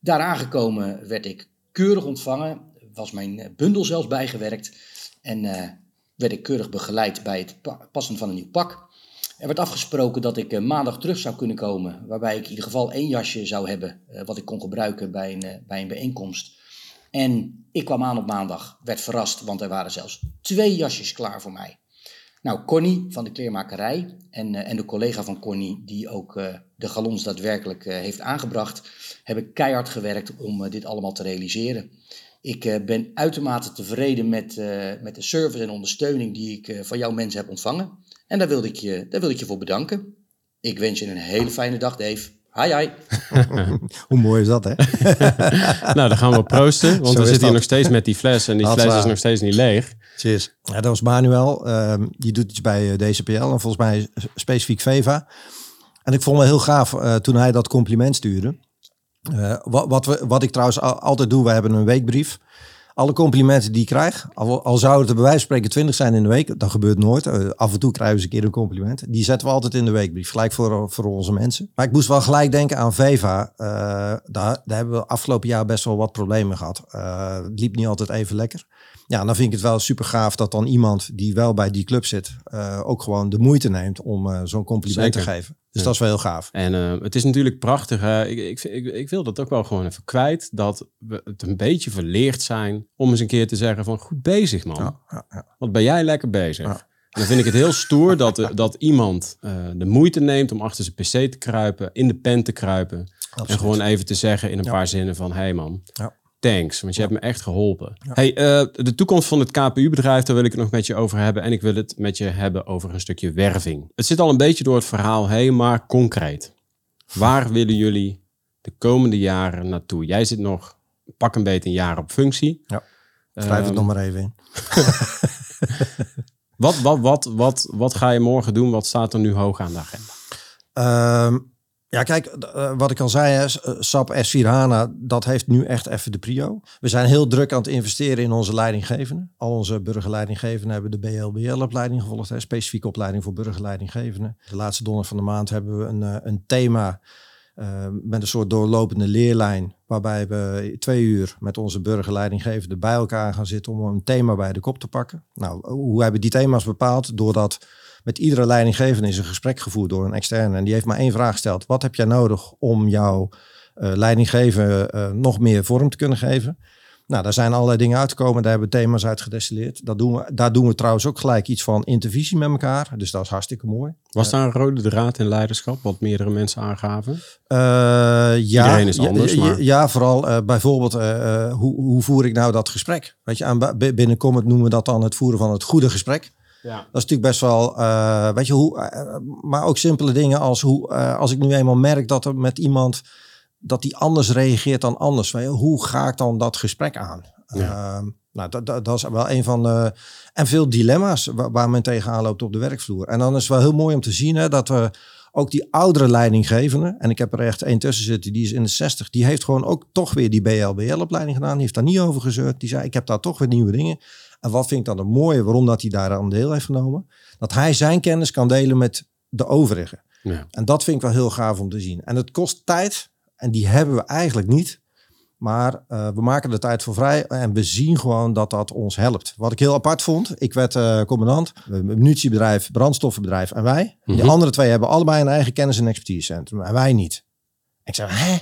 Daar aangekomen werd ik keurig ontvangen, was mijn bundel zelfs bijgewerkt en werd ik keurig begeleid bij het pa- passen van een nieuw pak. Er werd afgesproken dat ik eh, maandag terug zou kunnen komen, waarbij ik in ieder geval één jasje zou hebben eh, wat ik kon gebruiken bij een, eh, bij een bijeenkomst. En ik kwam aan op maandag, werd verrast, want er waren zelfs twee jasjes klaar voor mij. Nou, Connie van de kleermakerij en, en de collega van Connie, die ook de galons daadwerkelijk heeft aangebracht, hebben keihard gewerkt om dit allemaal te realiseren. Ik eh, ben uitermate tevreden met, eh, met de service en ondersteuning die ik eh, van jouw mensen heb ontvangen. En daar wilde, ik je, daar wilde ik je voor bedanken. Ik wens je een hele fijne dag, Dave. Hi, hi. Hoe mooi is dat, hè? Nou, dan gaan we proosten. Want Zo we zitten hier nog steeds met die fles. En die fles is nog steeds niet leeg. Cheers. Ja, dat was Manuel. Ehm, die doet iets bij DCPL en volgens mij specifiek Veva. En ik vond het heel gaaf eh, toen hij dat compliment stuurde. Eh, wat, wat, we, wat ik trouwens al- altijd doe, we hebben een weekbrief. Alle complimenten die ik krijg, al, al zou het er bij wijze van spreken 20 zijn in de week, dat gebeurt nooit. Eh, af en toe krijgen we eens een keer een compliment. Die zetten we altijd in de weekbrief, gelijk voor, voor onze mensen. Maar ik moest wel gelijk denken aan Veva. Eh, daar, daar hebben we afgelopen jaar best wel wat problemen gehad. Eh, het liep niet altijd even lekker. Ja, dan vind ik het wel super gaaf dat dan iemand die wel bij die club zit, ook gewoon de moeite neemt om zo'n compliment Zeker. te geven. Dus dat is wel heel gaaf. En eh, het is natuurlijk prachtig. Ik, ik, ik, ik wil dat ook wel gewoon even kwijt. Dat we het een beetje verleerd zijn om eens een keer te zeggen van goed bezig man. Ja, ja, ja. Wat ben jij lekker bezig. En dan vind ik het heel stoer dat, eh, dat iemand eh, de moeite neemt om achter zijn pc te kruipen, in de pen te kruipen. En gewoon even te zeggen in een paar zinnen van hey man, Ja. Thanks, want je hebt me echt geholpen. Hey, eh, de toekomst van het KPU-bedrijf, daar wil ik het nog met je over hebben. En ik wil het met je hebben over een stukje werving. Het zit al een beetje door het verhaal heen, maar concreet. Waar willen jullie de komende jaren naartoe? Jij zit nog pak een beetje een jaar op functie. Ja. Schrijf het Ehm, nog maar even in. Wat, wat, wat, wat, wat ga je morgen doen? Wat staat er nu hoog aan de agenda? Ehm, ja, kijk, eh, wat ik al zei, eh, SAP S4 HANA, dat heeft nu echt even de prio. We zijn heel druk aan het investeren in onze leidinggevenden. Al onze burgerleidinggevenden hebben de BLBL-opleiding gevolgd, hè, specifieke opleiding voor burgerleidinggevenden. De laatste donderdag van de maand hebben we een, eh, een thema met een soort doorlopende leerlijn, waarbij we twee uur met onze burgerleidinggevenden bij elkaar gaan zitten om een thema bij de kop te pakken. Nou, hoe hebben die thema's bepaald? Doordat met iedere leidinggevende is een gesprek gevoerd door een externe. En die heeft maar één vraag gesteld. Wat heb jij nodig om jouw eh leidinggeven eh, nog meer vorm te kunnen geven? Nou, daar zijn allerlei dingen uitgekomen. Daar hebben we thema's uit gedestilleerd. Dat doen we, daar doen we trouwens ook gelijk iets van intervisie met elkaar. Dus dat is hartstikke mooi. Was daar een rode draad in leiderschap, wat meerdere mensen aangaven? Eh, ja, Iedereen is anders, ja, maar- Ja, vooral eh, bijvoorbeeld, eh, eh, hoe, hoe voer ik nou dat gesprek? Weet je, aan, b- binnen Comet noemen we dat dan het voeren van het goede gesprek. Ja. Dat is natuurlijk best wel, eh, weet je, hoe, eh, maar ook simpele dingen als hoe, eh, als ik nu eenmaal merk dat er met iemand dat die anders reageert dan anders. Hoe ga ik dan dat gesprek aan? Ja. Ehm, nou, dat, dat, dat, is wel een van de. En veel dilemma's waar, waar, men tegenaan loopt op de werkvloer. En dan is het wel heel mooi om te zien hè, dat we ook die oudere leidinggevende. En ik heb er echt één tussen zitten, die is in de 60. Die heeft gewoon ook toch weer die BLBL-opleiding gedaan. Die heeft daar niet over gezeurd. Die zei: Ik heb daar toch weer nieuwe dingen. En wat vind ik dan het mooie waarom dat hij daar aan deel heeft genomen? Dat hij zijn kennis kan delen met de overigen. Ja. En dat vind ik wel heel gaaf om te zien. En het kost tijd. En die hebben we eigenlijk niet. Maar uh, we maken de tijd voor vrij en we zien gewoon dat dat ons helpt. Wat ik heel apart vond, ik werd uh, commandant, een munitiebedrijf, brandstoffenbedrijf en wij. Mm -hmm. Die andere twee hebben allebei een eigen kennis- en expertisecentrum en wij niet. Ik zeg, hè?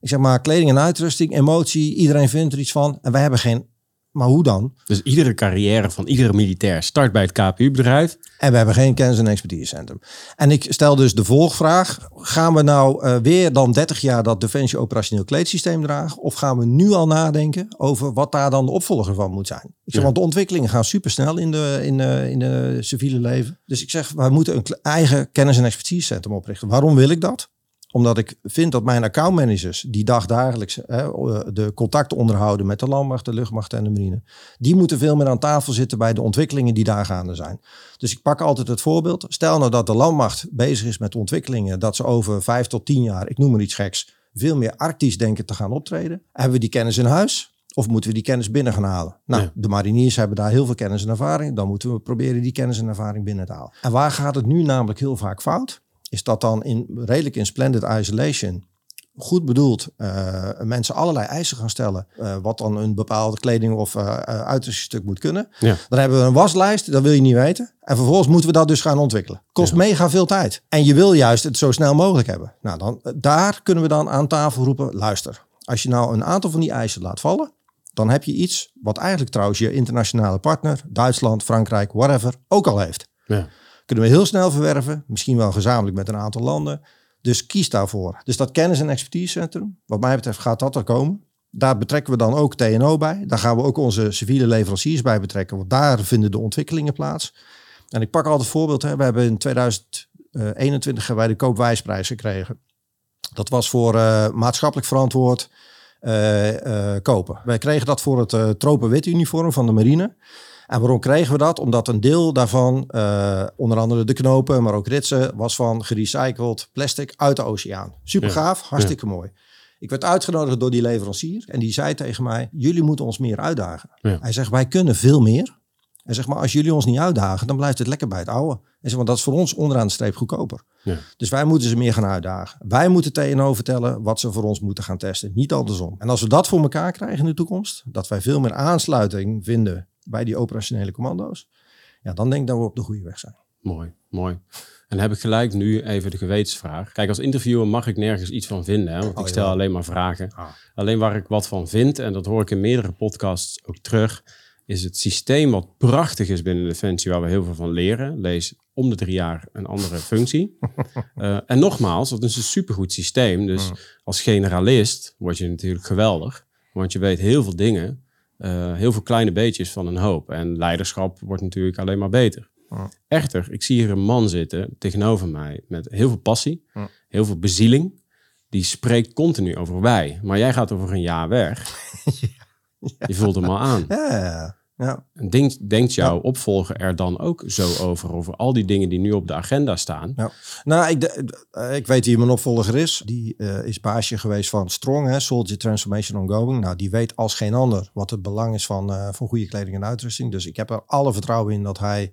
Ik zeg maar, kleding en uitrusting, emotie, iedereen vindt er iets van en wij hebben geen... Maar hoe dan? Dus iedere carrière van iedere militair start bij het KPU-bedrijf. En we hebben geen kennis- en expertisecentrum. En ik stel dus de volgvraag. Gaan we nou uh, weer dan 30 jaar dat Defensie operationeel kleedsysteem dragen? Of gaan we nu al nadenken over wat daar dan de opvolger van moet zijn? Ik zeg, ja. want de ontwikkelingen gaan supersnel in de, in, de, in de civiele leven. Dus ik zeg, we moeten een eigen kennis- en expertisecentrum oprichten. Waarom wil ik dat? Omdat ik vind dat mijn accountmanagers, die dagdagelijks hè, de contacten onderhouden met de landmacht, de luchtmacht en de marine, die moeten veel meer aan tafel zitten bij de ontwikkelingen die daar gaande zijn. Dus ik pak altijd het voorbeeld. Stel nou dat de landmacht bezig is met ontwikkelingen, dat ze over vijf tot tien jaar, ik noem maar iets geks, veel meer arctisch denken te gaan optreden. Hebben we die kennis in huis? Of moeten we die kennis binnen gaan halen? Nou, ja. de mariniers hebben daar heel veel kennis en ervaring. Dan moeten we proberen die kennis en ervaring binnen te halen. En waar gaat het nu namelijk heel vaak fout? Is dat dan in redelijk in splendid isolation goed bedoeld uh, mensen allerlei eisen gaan stellen. Uh, wat dan een bepaalde kleding of uh, uitrustingstuk moet kunnen. Ja. Dan hebben we een waslijst, dat wil je niet weten. En vervolgens moeten we dat dus gaan ontwikkelen. Kost ja. mega veel tijd. En je wil juist het zo snel mogelijk hebben. Nou, dan, daar kunnen we dan aan tafel roepen, luister. Als je nou een aantal van die eisen laat vallen. Dan heb je iets wat eigenlijk trouwens je internationale partner, Duitsland, Frankrijk, whatever, ook al heeft. Ja kunnen we heel snel verwerven. Misschien wel gezamenlijk met een aantal landen. Dus kies daarvoor. Dus dat kennis- en expertisecentrum, wat mij betreft gaat dat er komen. Daar betrekken we dan ook TNO bij. Daar gaan we ook onze civiele leveranciers bij betrekken. Want daar vinden de ontwikkelingen plaats. En ik pak altijd voorbeeld. Hè. We hebben in 2021 hebben wij de koopwijsprijs gekregen. Dat was voor uh, maatschappelijk verantwoord uh, uh, kopen. Wij kregen dat voor het tropenwit uniform van de marine. En waarom kregen we dat? Omdat een deel daarvan, uh, onder andere de knopen, maar ook ritsen, was van gerecycled plastic uit de oceaan. Super gaaf, ja. hartstikke ja. mooi. Ik werd uitgenodigd door die leverancier en die zei tegen mij, jullie moeten ons meer uitdagen. Ja. Hij zegt, wij kunnen veel meer. En zeg maar, als jullie ons niet uitdagen, dan blijft het lekker bij het oude. En zeg maar, dat is voor ons onderaan de streep goedkoper. Ja. Dus wij moeten ze meer gaan uitdagen. Wij moeten TNO vertellen wat ze voor ons moeten gaan testen. Niet andersom. En als we dat voor elkaar krijgen in de toekomst, dat wij veel meer aansluiting vinden bij die operationele commando's, ja, dan denk ik dat we op de goede weg zijn. Mooi, mooi. En heb ik gelijk nu even de gewetensvraag. Kijk, als interviewer mag ik nergens iets van vinden, hè, want oh, ik stel ja. alleen maar vragen. Ah. Alleen waar ik wat van vind, en dat hoor ik in meerdere podcasts ook terug, is het systeem wat prachtig is binnen Defensie, waar we heel veel van leren. Lees om de drie jaar een andere functie. uh, en nogmaals, dat is een supergoed systeem. Dus mm. als generalist word je natuurlijk geweldig, want je weet heel veel dingen. Uh, heel veel kleine beetjes van een hoop. En leiderschap wordt natuurlijk alleen maar beter. Ja. Echter, ik zie hier een man zitten tegenover mij met heel veel passie, Ja. heel veel bezieling. Die spreekt continu over wij. Maar jij gaat over een jaar weg. Je vult hem al aan. Ja, ja, ja. En Denkt, denkt jouw opvolger er dan ook zo over? Over al die dingen die nu op de agenda staan? Ja. Nou, ik, eh, ik weet wie mijn opvolger is. Die eh, is baasje geweest van Strong, hè, Soldier Transformation Ongoing. Nou, die weet als geen ander wat het belang is van, eh, van goede kleding en uitrusting. Dus ik heb er alle vertrouwen in dat hij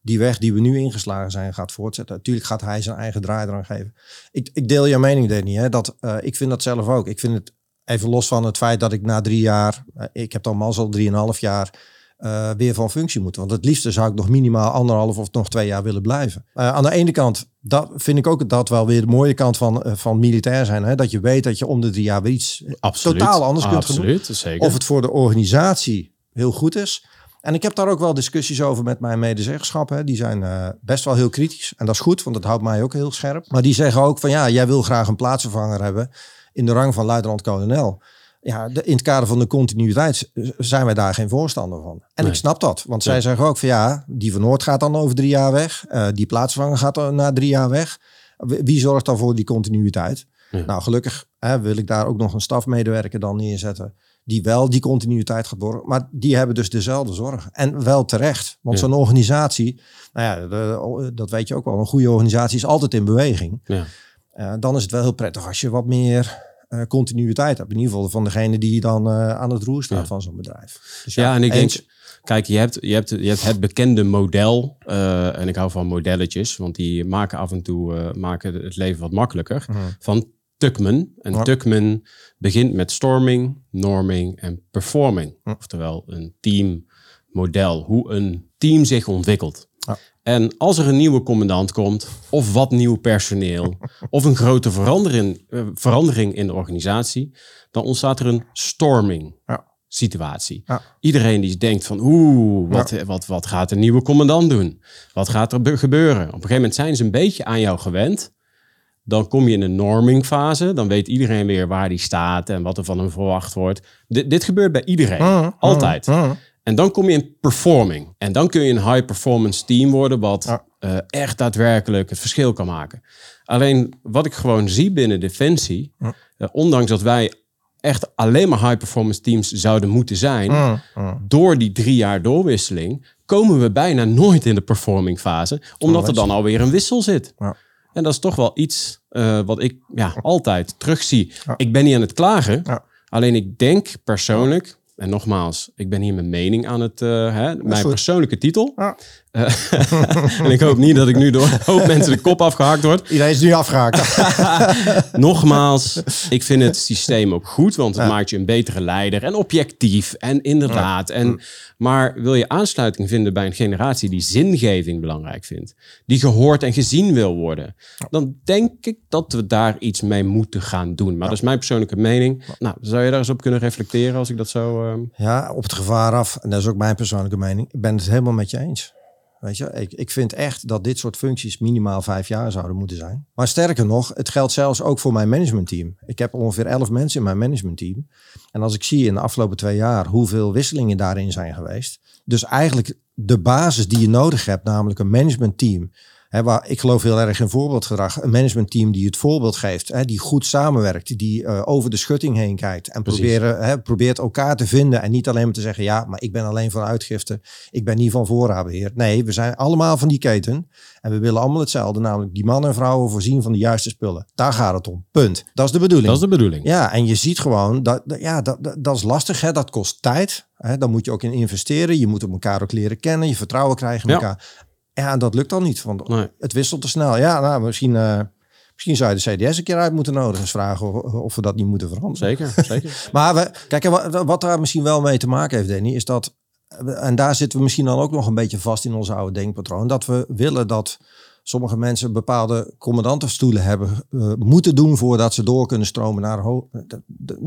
die weg die we nu ingeslagen zijn gaat voortzetten. Natuurlijk gaat hij zijn eigen draai eraan geven. Ik, ik deel jouw mening, Danny. Hè, dat, ik vind dat zelf ook. Ik vind het even los van het feit dat ik na drie jaar, ik heb dan mazzel drieënhalf jaar, eh, weer van functie moet. Want het liefste zou ik nog minimaal anderhalf of nog twee jaar willen blijven. Eh, aan de ene kant, dat vind ik ook dat wel weer de mooie kant van, eh, van militair zijn. Hè? Dat je weet dat je om de drie jaar weer iets Absoluut. totaal anders kunt gaan doen. Absoluut, zeker. Of het voor de organisatie heel goed is. En ik heb daar ook wel discussies over met mijn medezeggerschappen. Die zijn best wel heel kritisch. En dat is goed, want dat houdt mij ook heel scherp. Maar die zeggen ook van ja, jij wil graag een plaatsvervanger hebben in de rang van luitenant-kolonel. Ja, de, in het kader van de continuïteit zijn wij daar geen voorstander van. En Nee. ik snap dat, want zij zeggen ook van ja, die van Noord gaat dan over drie jaar weg. Eh, die plaatsvervanger gaat dan na drie jaar weg. Wie zorgt dan voor die continuïteit? Ja. Nou, gelukkig hè, wil ik daar ook nog een stafmedewerker dan neerzetten. Die wel die continuïteit gaat borgen. Maar die hebben dus dezelfde zorg. En wel terecht. Want Ja. zo'n organisatie, nou ja, de- dat weet je ook wel. Een goede organisatie is altijd in beweging. Ja. Eh, dan is het wel heel prettig als je wat meer eh, continuïteit hebt. In ieder geval van degene die dan eh, aan het roer staat Ja. van zo'n bedrijf. Dus Ja, en ik eens. denk, kijk, je hebt, je, hebt, je hebt het bekende model. eh, en ik hou van modelletjes, want die maken af en toe maken het leven wat makkelijker. Mhm. Van Tuckman. En Ja. Tuckman begint met storming, norming en performing. Oftewel een teammodel, hoe een team zich ontwikkelt. En als er een nieuwe commandant komt, of wat nieuw personeel, of een grote verandering, eh, verandering in de organisatie, dan ontstaat er een storming Ja. situatie. Ja. Iedereen die denkt van, oeh, wat, wat, wat gaat de nieuwe commandant doen? Wat gaat er be- gebeuren? Op een gegeven moment zijn ze een beetje aan jou gewend. Dan kom je in een norming fase. Dan weet iedereen weer waar die staat en wat er van hem verwacht wordt. Dit, dit gebeurt bij iedereen. Mhm, Altijd. En dan kom je in performing. En dan kun je een high performance team worden wat Ja. eh, echt daadwerkelijk het verschil kan maken. Alleen wat ik gewoon zie binnen Defensie, Ja. eh, ondanks dat wij echt alleen maar high performance teams zouden moeten zijn, door die drie jaar doorwisseling komen we bijna nooit in de performing fase, omdat er dan alweer een wissel zit. En dat is toch wel iets eh, wat ik ja, altijd terugzie. Ik ben niet aan het klagen, alleen ik denk persoonlijk, en nogmaals, ik ben hier mijn mening aan het, eh, hè, mijn goed. persoonlijke titel. Ja. Eh, en ik hoop niet dat ik nu door een hoop mensen de kop afgehakt word. Iedereen is nu afgehaakt. Nogmaals, ik vind het systeem ook goed, want het Ja. maakt je een betere leider en objectief en inderdaad. En, maar wil je aansluiting vinden bij een generatie die zingeving belangrijk vindt, die gehoord en gezien wil worden, dan denk ik dat we daar iets mee moeten gaan doen. Maar dat is mijn persoonlijke mening. Nou, zou je daar eens op kunnen reflecteren als ik dat zo... ehm, Ja, op het gevaar af. En dat is ook mijn persoonlijke mening. Ik ben het helemaal met je eens. Weet je, ik, ik vind echt dat dit soort functies minimaal vijf jaar zouden moeten zijn. Maar sterker nog, het geldt zelfs ook voor mijn managementteam. Ik heb ongeveer elf mensen in mijn managementteam. En als ik zie in de afgelopen twee jaar hoeveel wisselingen daarin zijn geweest. Dus eigenlijk de basis die je nodig hebt, namelijk een managementteam. Waar, ik geloof heel erg in voorbeeldgedrag. Een managementteam die het voorbeeld geeft. Die goed samenwerkt. Die eh, over de schutting heen kijkt. En proberen, probeert elkaar te vinden. En niet alleen maar te zeggen. Ja, maar ik ben alleen van uitgifte. Ik ben niet van voorraadbeheer. Nee, we zijn allemaal van die keten. En we willen allemaal hetzelfde. Namelijk die mannen en vrouwen voorzien van de juiste spullen. Daar gaat het om. Punt. Dat is de bedoeling. dat is de bedoeling. Ja, en je ziet gewoon, dat, dat- ja, dat, dat, dat is lastig. Hè? Dat kost tijd. Hè? Daar moet je ook in investeren. Je moet elkaar ook leren kennen. Je vertrouwen krijgen in Ja. elkaar. Ja, dat lukt dan niet. Want Nee. het wisselt te snel. Ja, nou, misschien, eh, misschien zou je de CDS een keer uit moeten nodigen. Eens vragen of, of we dat niet moeten veranderen. Zeker, zeker. Maar we, kijk, wat, wat daar misschien wel mee te maken heeft, Danny, is dat, en daar zitten we misschien dan ook nog een beetje vast in ons oude denkpatroon, dat we willen dat sommige mensen bepaalde commandantenstoelen hebben eh, moeten doen voordat ze door kunnen stromen naar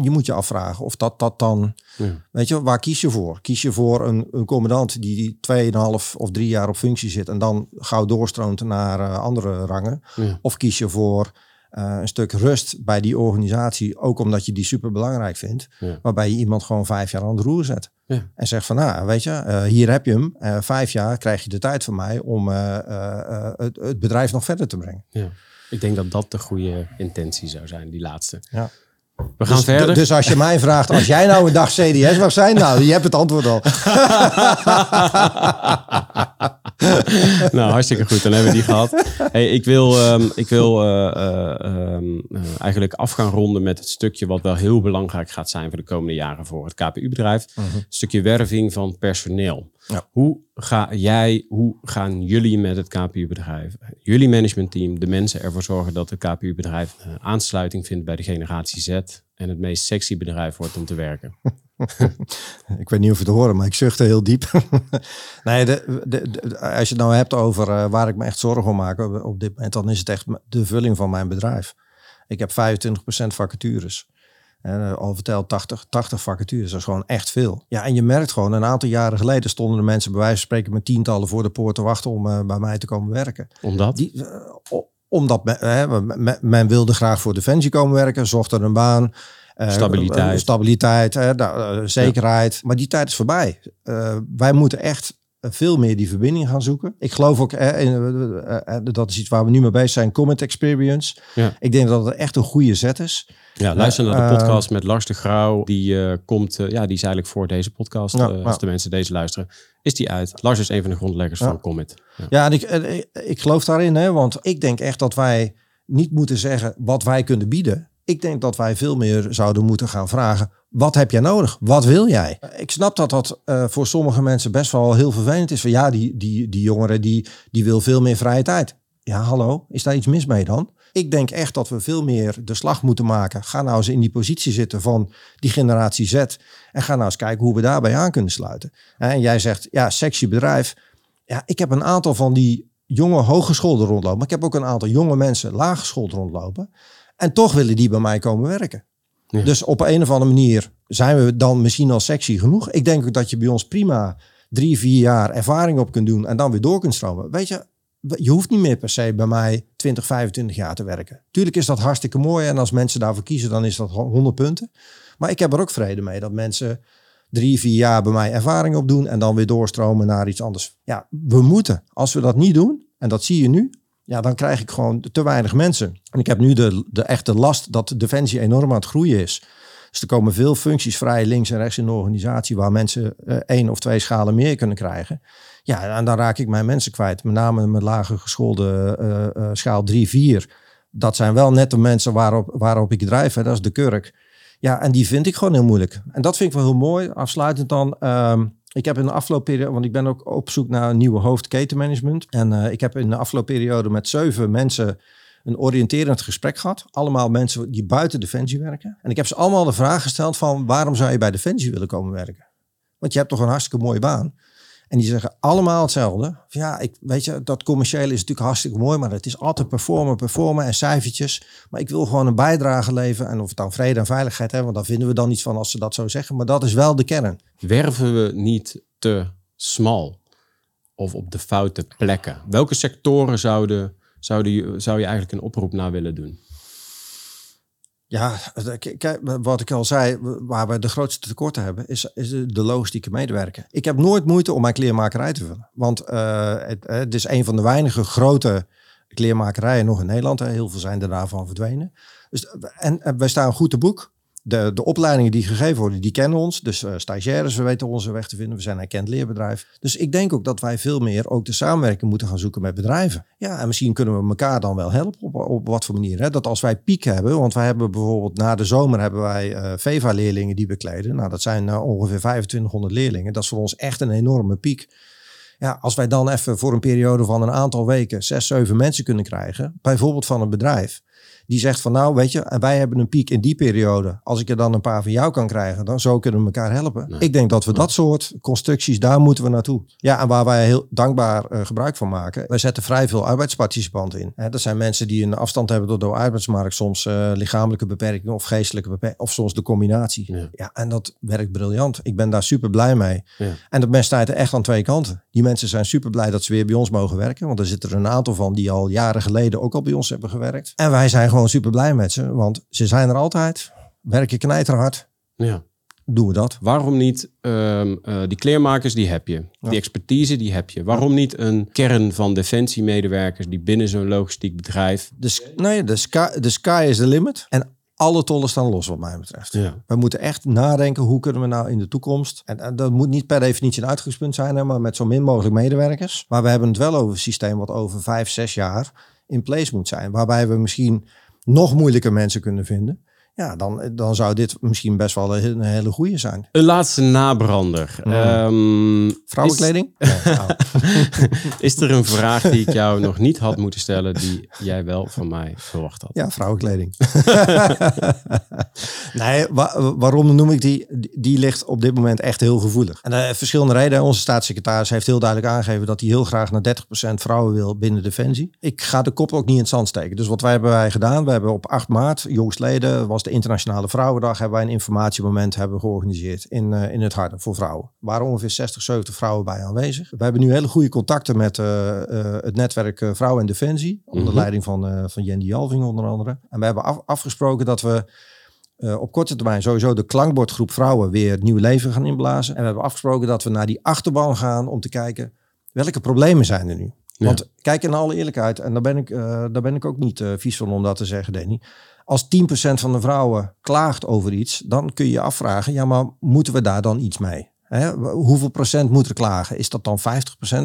Je moet je afvragen of dat, dat dan, Ja. weet je, waar kies je voor? Kies je voor een, een commandant die, die 2,5 of drie jaar op functie zit en dan gauw doorstroomt naar eh, andere rangen? Ja. Of kies je voor eh, een stuk rust bij die organisatie, ook omdat je die super belangrijk vindt, Ja. waarbij je iemand gewoon vijf jaar aan het roer zet. Ja. En zegt van, nou, weet je, eh, hier heb je hem. Eh, vijf jaar krijg je de tijd van mij om het, het bedrijf nog verder te brengen. Ja. Ik denk dat dat de goede intentie zou zijn, die laatste. Ja. We gaan Dus, verder. dus als je mij vraagt, als jij nou een dag CDS mag zijn, nou, je hebt het antwoord al. nou, hartstikke goed. Dan hebben we die gehad. Hey, ik wil, ehm, ik wil eh, eh, ehm, eh, eigenlijk af gaan ronden met het stukje wat wel heel belangrijk gaat zijn voor de komende jaren voor het KPU-bedrijf. Een stukje werving van personeel. Ja. Hoe ga jij, hoe gaan jullie met het KPU-bedrijf, jullie managementteam, de mensen ervoor zorgen dat het KPU-bedrijf aansluiting vindt bij de generatie Z en het meest sexy bedrijf wordt om te werken? Ik weet niet of je het horen, maar ik zuchtte heel diep. nee, de, de, de- als je het nou hebt over eh, waar ik me echt zorgen om maak op, op dit moment, dan is het echt de vulling van mijn bedrijf. Ik heb 25% vacatures. En al verteld 80, 80 vacatures, dat is gewoon echt veel. Ja, en je merkt gewoon, een aantal jaren geleden stonden de mensen bij wijze van spreken met tientallen voor de poort te wachten om eh, bij mij te komen werken. Omdat? Die, eh, omdat men, hè, men, men wilde graag voor Defensie komen werken, zocht er een baan. eh, Stabiliteit. stabiliteit, hè, zekerheid. Maar die tijd is voorbij. Wij moeten echt veel meer die verbinding gaan zoeken. Ik geloof ook, eh, in, eh, eh, dat is iets waar we nu mee bezig zijn, comment experience. Ja. Ik denk dat het echt een goede zet is. Ja, luister naar de Eh, podcast met Lars de Grauw. Die eh, komt, eh, ja, die is eigenlijk voor deze podcast. Eh, als de mensen deze luisteren, is die uit. Lars is een van de grondleggers van Commit. Ja. Ja, en ik, en ik, ik geloof daarin, hè, want ik denk echt dat wij niet moeten zeggen wat wij kunnen bieden. Ik denk dat wij veel meer zouden moeten gaan vragen: wat heb jij nodig? Wat wil jij? Ik snap dat dat eh, voor sommige mensen best wel heel vervelend is. Van ja, die, die, die jongere die, die wil veel meer vrije tijd. Ja, hallo, is daar iets mis mee dan? Ik denk echt dat we veel meer de slag moeten maken. Ga nou eens in die positie zitten van die generatie Z. En ga nou eens kijken hoe we daarbij aan kunnen sluiten. En jij zegt, ja, sexy bedrijf. Ja, ik heb een aantal van die jonge hogeschoolden rondlopen. Maar ik heb ook een aantal jonge mensen laaggeschoold rondlopen. En toch willen die bij mij komen werken. Ja. Dus op een of andere manier zijn we dan misschien al sexy genoeg. Ik denk ook dat je bij ons prima drie, vier jaar ervaring op kunt doen en dan weer door kunt stromen. Weet je, je hoeft niet meer per se bij mij 20, 25 jaar te werken. Tuurlijk is dat hartstikke mooi en als mensen daarvoor kiezen, dan is dat 100 punten. Maar ik heb er ook vrede mee dat mensen drie, vier jaar bij mij ervaring opdoen en dan weer doorstromen naar iets anders. Ja, we moeten. Als we dat niet doen, en dat zie je nu, ja, dan krijg ik gewoon te weinig mensen. En ik heb nu de, de echte last dat Defensie enorm aan het groeien is. Dus er komen veel functies vrij links en rechts in de organisatie waar mensen eh, één of twee schalen meer kunnen krijgen. Ja, en dan raak ik mijn mensen kwijt. Met name met lager geschoolde eh, eh, schaal 3, 4. Dat zijn wel net de mensen waarop, waarop ik drijf. Hè. Dat is de kurk. Ja, en die vind ik gewoon heel moeilijk. En dat vind ik wel heel mooi. Afsluitend dan. ehm, ik heb in de afgelopen periode, want ik ben ook op zoek naar een nieuwe hoofd ketenmanagement. En eh, ik heb in de afgelopen periode met zeven mensen een oriënterend gesprek gehad. Allemaal mensen die buiten Defensie werken. En ik heb ze allemaal de vraag gesteld van waarom zou je bij Defensie willen komen werken? Want je hebt toch een hartstikke mooie baan. En die zeggen allemaal hetzelfde. Ja, ik, weet je, dat commerciële is natuurlijk hartstikke mooi, maar het is altijd performen, performen en cijfertjes. Maar ik wil gewoon een bijdrage leveren. En of het dan vrede en veiligheid hebben, want daar vinden we dan iets van als ze dat zo zeggen. Maar dat is wel de kern. Werven we niet te smal of op de foute plekken? Welke sectoren zouden, zouden zou je eigenlijk een oproep naar willen doen? Ja, wat ik al zei, waar we de grootste tekorten hebben, is, is de logistieke medewerker. Ik heb nooit moeite om mijn kleermakerij te vullen. Want eh, het, het is een van de weinige grote kleermakerijen nog in Nederland. Heel veel zijn er daarvan verdwenen. Dus, en, en wij staan goed te boek. De, de opleidingen die gegeven worden, die kennen ons. Dus eh, stagiaires, we weten onze weg te vinden. We zijn een erkend leerbedrijf. Dus ik denk ook dat wij veel meer ook de samenwerking moeten gaan zoeken met bedrijven. Ja, en misschien kunnen we elkaar dan wel helpen op, op wat voor manier. Hè? Dat als wij piek hebben, want wij hebben bijvoorbeeld na de zomer hebben wij eh VEVA-leerlingen die bekleden. Nou, dat zijn eh, ongeveer 2500 leerlingen. Dat is voor ons echt een enorme piek. Ja, als wij dan even voor een periode van een aantal weken zes, zeven mensen kunnen krijgen, bijvoorbeeld van een bedrijf, die zegt van nou, weet je, en wij hebben een piek in die periode. Als ik er dan een paar van jou kan krijgen, dan zo kunnen we elkaar helpen. Nee. Ik denk dat we dat soort constructies, daar moeten we naartoe. Ja, en waar wij heel dankbaar eh, gebruik van maken. Wij zetten vrij veel arbeidsparticipanten in. Hè, dat zijn mensen die een afstand hebben tot de arbeidsmarkt, soms eh, lichamelijke beperkingen of geestelijke beperkingen, of soms de combinatie. Ja. Ja. en dat werkt briljant. Ik ben daar super blij mee. Ja. En dat mes staat er echt aan twee kanten. Die mensen zijn super blij dat ze weer bij ons mogen werken. Want er zitten er een aantal van die al jaren geleden ook al bij ons hebben gewerkt. En wij zijn gewoon super blij met ze. Want ze zijn er altijd. Werken knijterhard. Ja. Doen we dat. Waarom niet ehm, eh, die kleermakers, die heb je. Die expertise, die heb je. Waarom niet een kern van defensiemedewerkers die binnen zo'n logistiek bedrijf... De, nee, de sky, de sky is the limit. En alle tollen staan los wat mij betreft. Ja. We moeten echt nadenken hoe kunnen we nou in de toekomst. En, en dat moet niet per definitie een uitgangspunt zijn, hè, maar met zo min mogelijk medewerkers. Maar we hebben het wel over een systeem wat over vijf, zes jaar in place moet zijn. Waarbij we misschien nog moeilijker mensen kunnen vinden. Ja, dan, dan zou dit misschien best wel een, hele goede zijn. Een laatste nabrander. Ehm, Vrouwenkleding? Nee, nou, Is, is er een vraag die ik jou nog niet had moeten stellen, die jij wel van mij verwacht had? Ja, vrouwenkleding. nee, wa- waarom noem ik die? Die- ligt op dit moment echt heel gevoelig. En er verschillende redenen. Onze staatssecretaris heeft heel duidelijk aangegeven dat hij heel graag naar 30% vrouwen wil binnen Defensie. Ik ga de kop ook niet in het zand steken. Dus wat wij hebben wij gedaan? We hebben op 8 maart, jongstleden, was de Internationale Vrouwendag, hebben wij een informatiemoment hebben georganiseerd in, eh, in het Harde voor vrouwen. Er waren ongeveer 60, 70 vrouwen bij aanwezig. We hebben nu hele goede contacten met eh, eh, het netwerk Vrouwen en Defensie. Onder Mhm. leiding van, van Jenny Jalving onder andere. En we hebben af- afgesproken dat we op korte termijn sowieso de klankbordgroep vrouwen weer nieuw leven gaan inblazen. En we hebben afgesproken dat we naar die achterban gaan om te kijken welke problemen zijn er nu. Ja. Want kijk in alle eerlijkheid, en daar ben ik, daar ben ik ook niet vies van om dat te zeggen, Danny. Als 10% van de vrouwen klaagt over iets, dan kun je je afvragen, ja, maar moeten we daar dan iets mee? Hè? Hoeveel procent moet er klagen? Is dat dan 50%?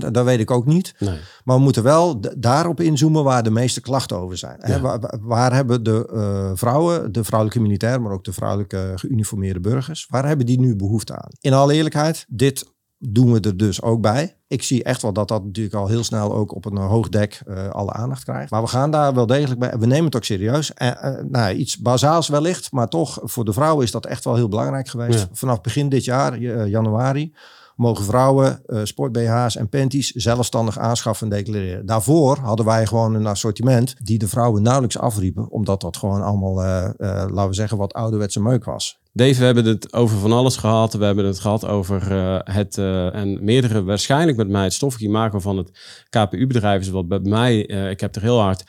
En dat weet ik ook niet. Nee. Maar we moeten wel daarop inzoomen waar de meeste klachten over zijn. Hè? Ja. Waar, waar- waar hebben de eh, vrouwen, de vrouwelijke militair, maar ook de vrouwelijke geuniformeerde burgers, waar hebben die nu behoefte aan? In alle eerlijkheid, dit doen we er dus ook bij. Ik zie echt wel dat dat natuurlijk al heel snel ook op een eh, hoog dek eh, alle aandacht krijgt. Maar we gaan daar wel degelijk bij. We nemen het ook serieus. En, eh, nou, iets bazaals wellicht, maar toch voor de vrouwen is dat echt wel heel belangrijk geweest. Ja. Vanaf begin dit jaar, januari, mogen vrouwen eh sport-BH's en panties zelfstandig aanschaffen en declareren. Daarvoor hadden wij gewoon een assortiment die de vrouwen nauwelijks afriepen, omdat dat gewoon allemaal, eh, eh, laten we zeggen, wat ouderwetse meuk was. Dave, we hebben het over van alles gehad. We hebben het gehad over het en meerdere, waarschijnlijk met mij, het stoffetje maken van het KPU-bedrijf is wat bij mij, ik heb er heel hard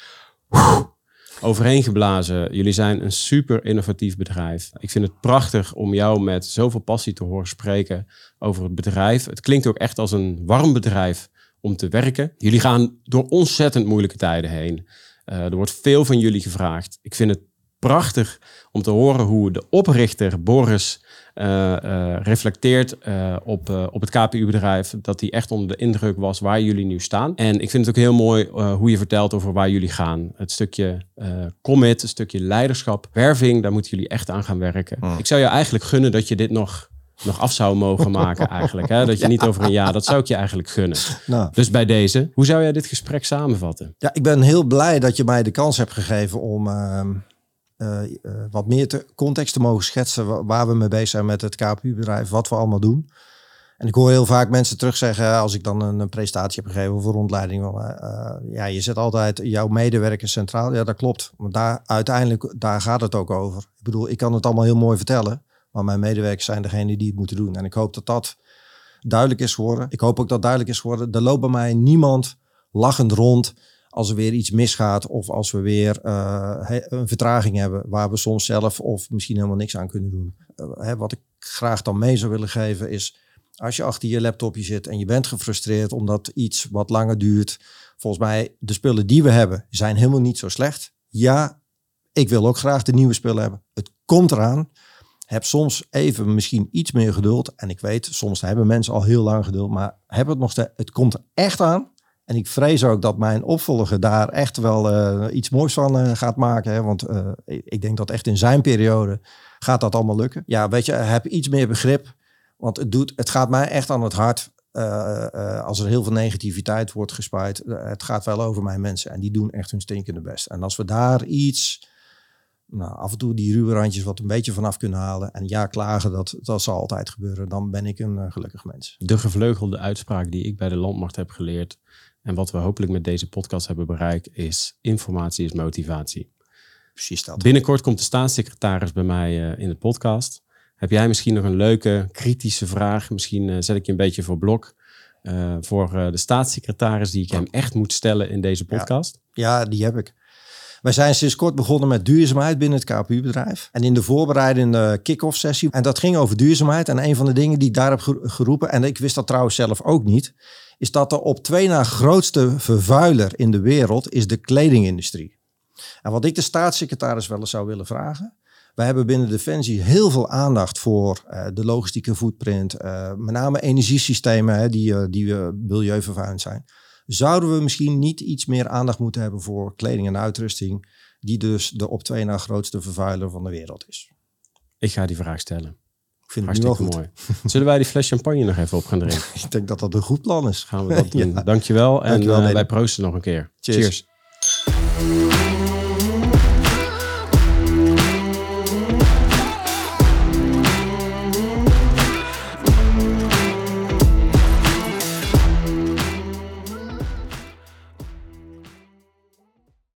overheen geblazen. Jullie zijn een super innovatief bedrijf. Ik vind het prachtig om jou met zoveel passie te horen spreken over het bedrijf. Het klinkt ook echt als een warm bedrijf om te werken. Jullie gaan door ontzettend moeilijke tijden heen. Eh, er wordt veel van jullie gevraagd. Ik vind het prachtig om te horen hoe de oprichter Boris eh, eh, reflecteert op, op het KPU-bedrijf. Dat hij echt onder de indruk was waar jullie nu staan. En ik vind het ook heel mooi hoe je vertelt over waar jullie gaan. Het stukje commit, het stukje leiderschap, werving, daar moeten jullie echt aan gaan werken. Ik zou je eigenlijk gunnen dat je dit nog, nog af zou mogen maken eigenlijk. Hè? Dat je niet over een jaar, dat zou ik je eigenlijk gunnen. Nou, Dus bij deze, hoe zou jij dit gesprek samenvatten? Ja, ik ben heel blij dat je mij de kans hebt gegeven om ehm, eh, eh, wat meer te, context te mogen schetsen wa- waar we mee bezig zijn met het KPU-bedrijf, wat we allemaal doen. En ik hoor heel vaak mensen terugzeggen als ik dan een, een presentatie heb gegeven of een rondleiding. Van, eh, ja, je zet altijd jouw medewerkers centraal. Ja, dat klopt. Maar daar, uiteindelijk, daar gaat het ook over. Ik bedoel, ik kan het allemaal heel mooi vertellen. Maar mijn medewerkers zijn degene die het moeten doen. En ik hoop dat dat duidelijk is geworden. Ik hoop ook dat duidelijk is geworden. Er loopt bij mij niemand lachend rond als er weer iets misgaat of als we weer eh, een vertraging hebben waar we soms zelf of misschien helemaal niks aan kunnen doen. Eh, hè, wat ik graag dan mee zou willen geven is als je achter je laptopje zit en je bent gefrustreerd omdat iets wat langer duurt. Volgens mij de spullen die we hebben zijn helemaal niet zo slecht. Ja, ik wil ook graag de nieuwe spullen hebben. Het komt eraan. Heb soms even misschien iets meer geduld. En ik weet, soms hebben mensen al heel lang geduld. Maar heb het nog steeds. Het komt er echt aan. En ik vrees ook dat mijn opvolger daar echt wel eh, iets moois van eh, gaat maken. Hè? Want eh, ik denk dat echt in zijn periode gaat dat allemaal lukken. Ja, weet je, heb iets meer begrip. Want het, doet, het gaat mij echt aan het hart. als er heel veel negativiteit wordt gespuit. Het gaat wel over mijn mensen. En die doen echt hun stinkende best. En als we daar iets nou, af en toe die ruwe randjes wat een beetje vanaf kunnen halen. En ja, klagen, dat, dat zal altijd gebeuren. Dan ben ik een eh, gelukkig mens. de gevleugelde uitspraak die ik bij de landmacht heb geleerd en wat we hopelijk met deze podcast hebben bereikt is informatie is motivatie. Precies dat. Binnenkort komt de staatssecretaris bij mij eh, in de podcast. Heb jij misschien nog een leuke kritische vraag? Misschien eh, zet ik je een beetje voor blok voor de staatssecretaris die ik hem echt moet stellen in deze podcast. Ja, die heb ik. Wij zijn sinds kort begonnen met duurzaamheid binnen het KPU-bedrijf. En in de voorbereidende kick-off sessie. En dat ging over duurzaamheid. En een van de dingen die ik daar heb ge- geroepen, en ik wist dat trouwens zelf ook niet, is dat de op twee na grootste vervuiler in de wereld is de kledingindustrie. En wat ik de staatssecretaris wel eens zou willen vragen. Wij hebben binnen Defensie heel veel aandacht voor eh, de logistieke footprint. eh, met name energiesystemen hè, die, eh, die eh, milieuvervuilend zijn. Zouden we misschien niet iets meer aandacht moeten hebben voor kleding en uitrusting, die dus de op twee na grootste vervuiler van de wereld is? Ik ga die vraag stellen. Ik vind Hartstikke mooi. Zullen wij die fles champagne nog even op gaan drinken? Ik denk dat dat een goed plan is. Gaan we dat doen. Ja. Dankjewel. En Dankjewel, Dede. wij proosten nog een keer. Cheers. Cheers.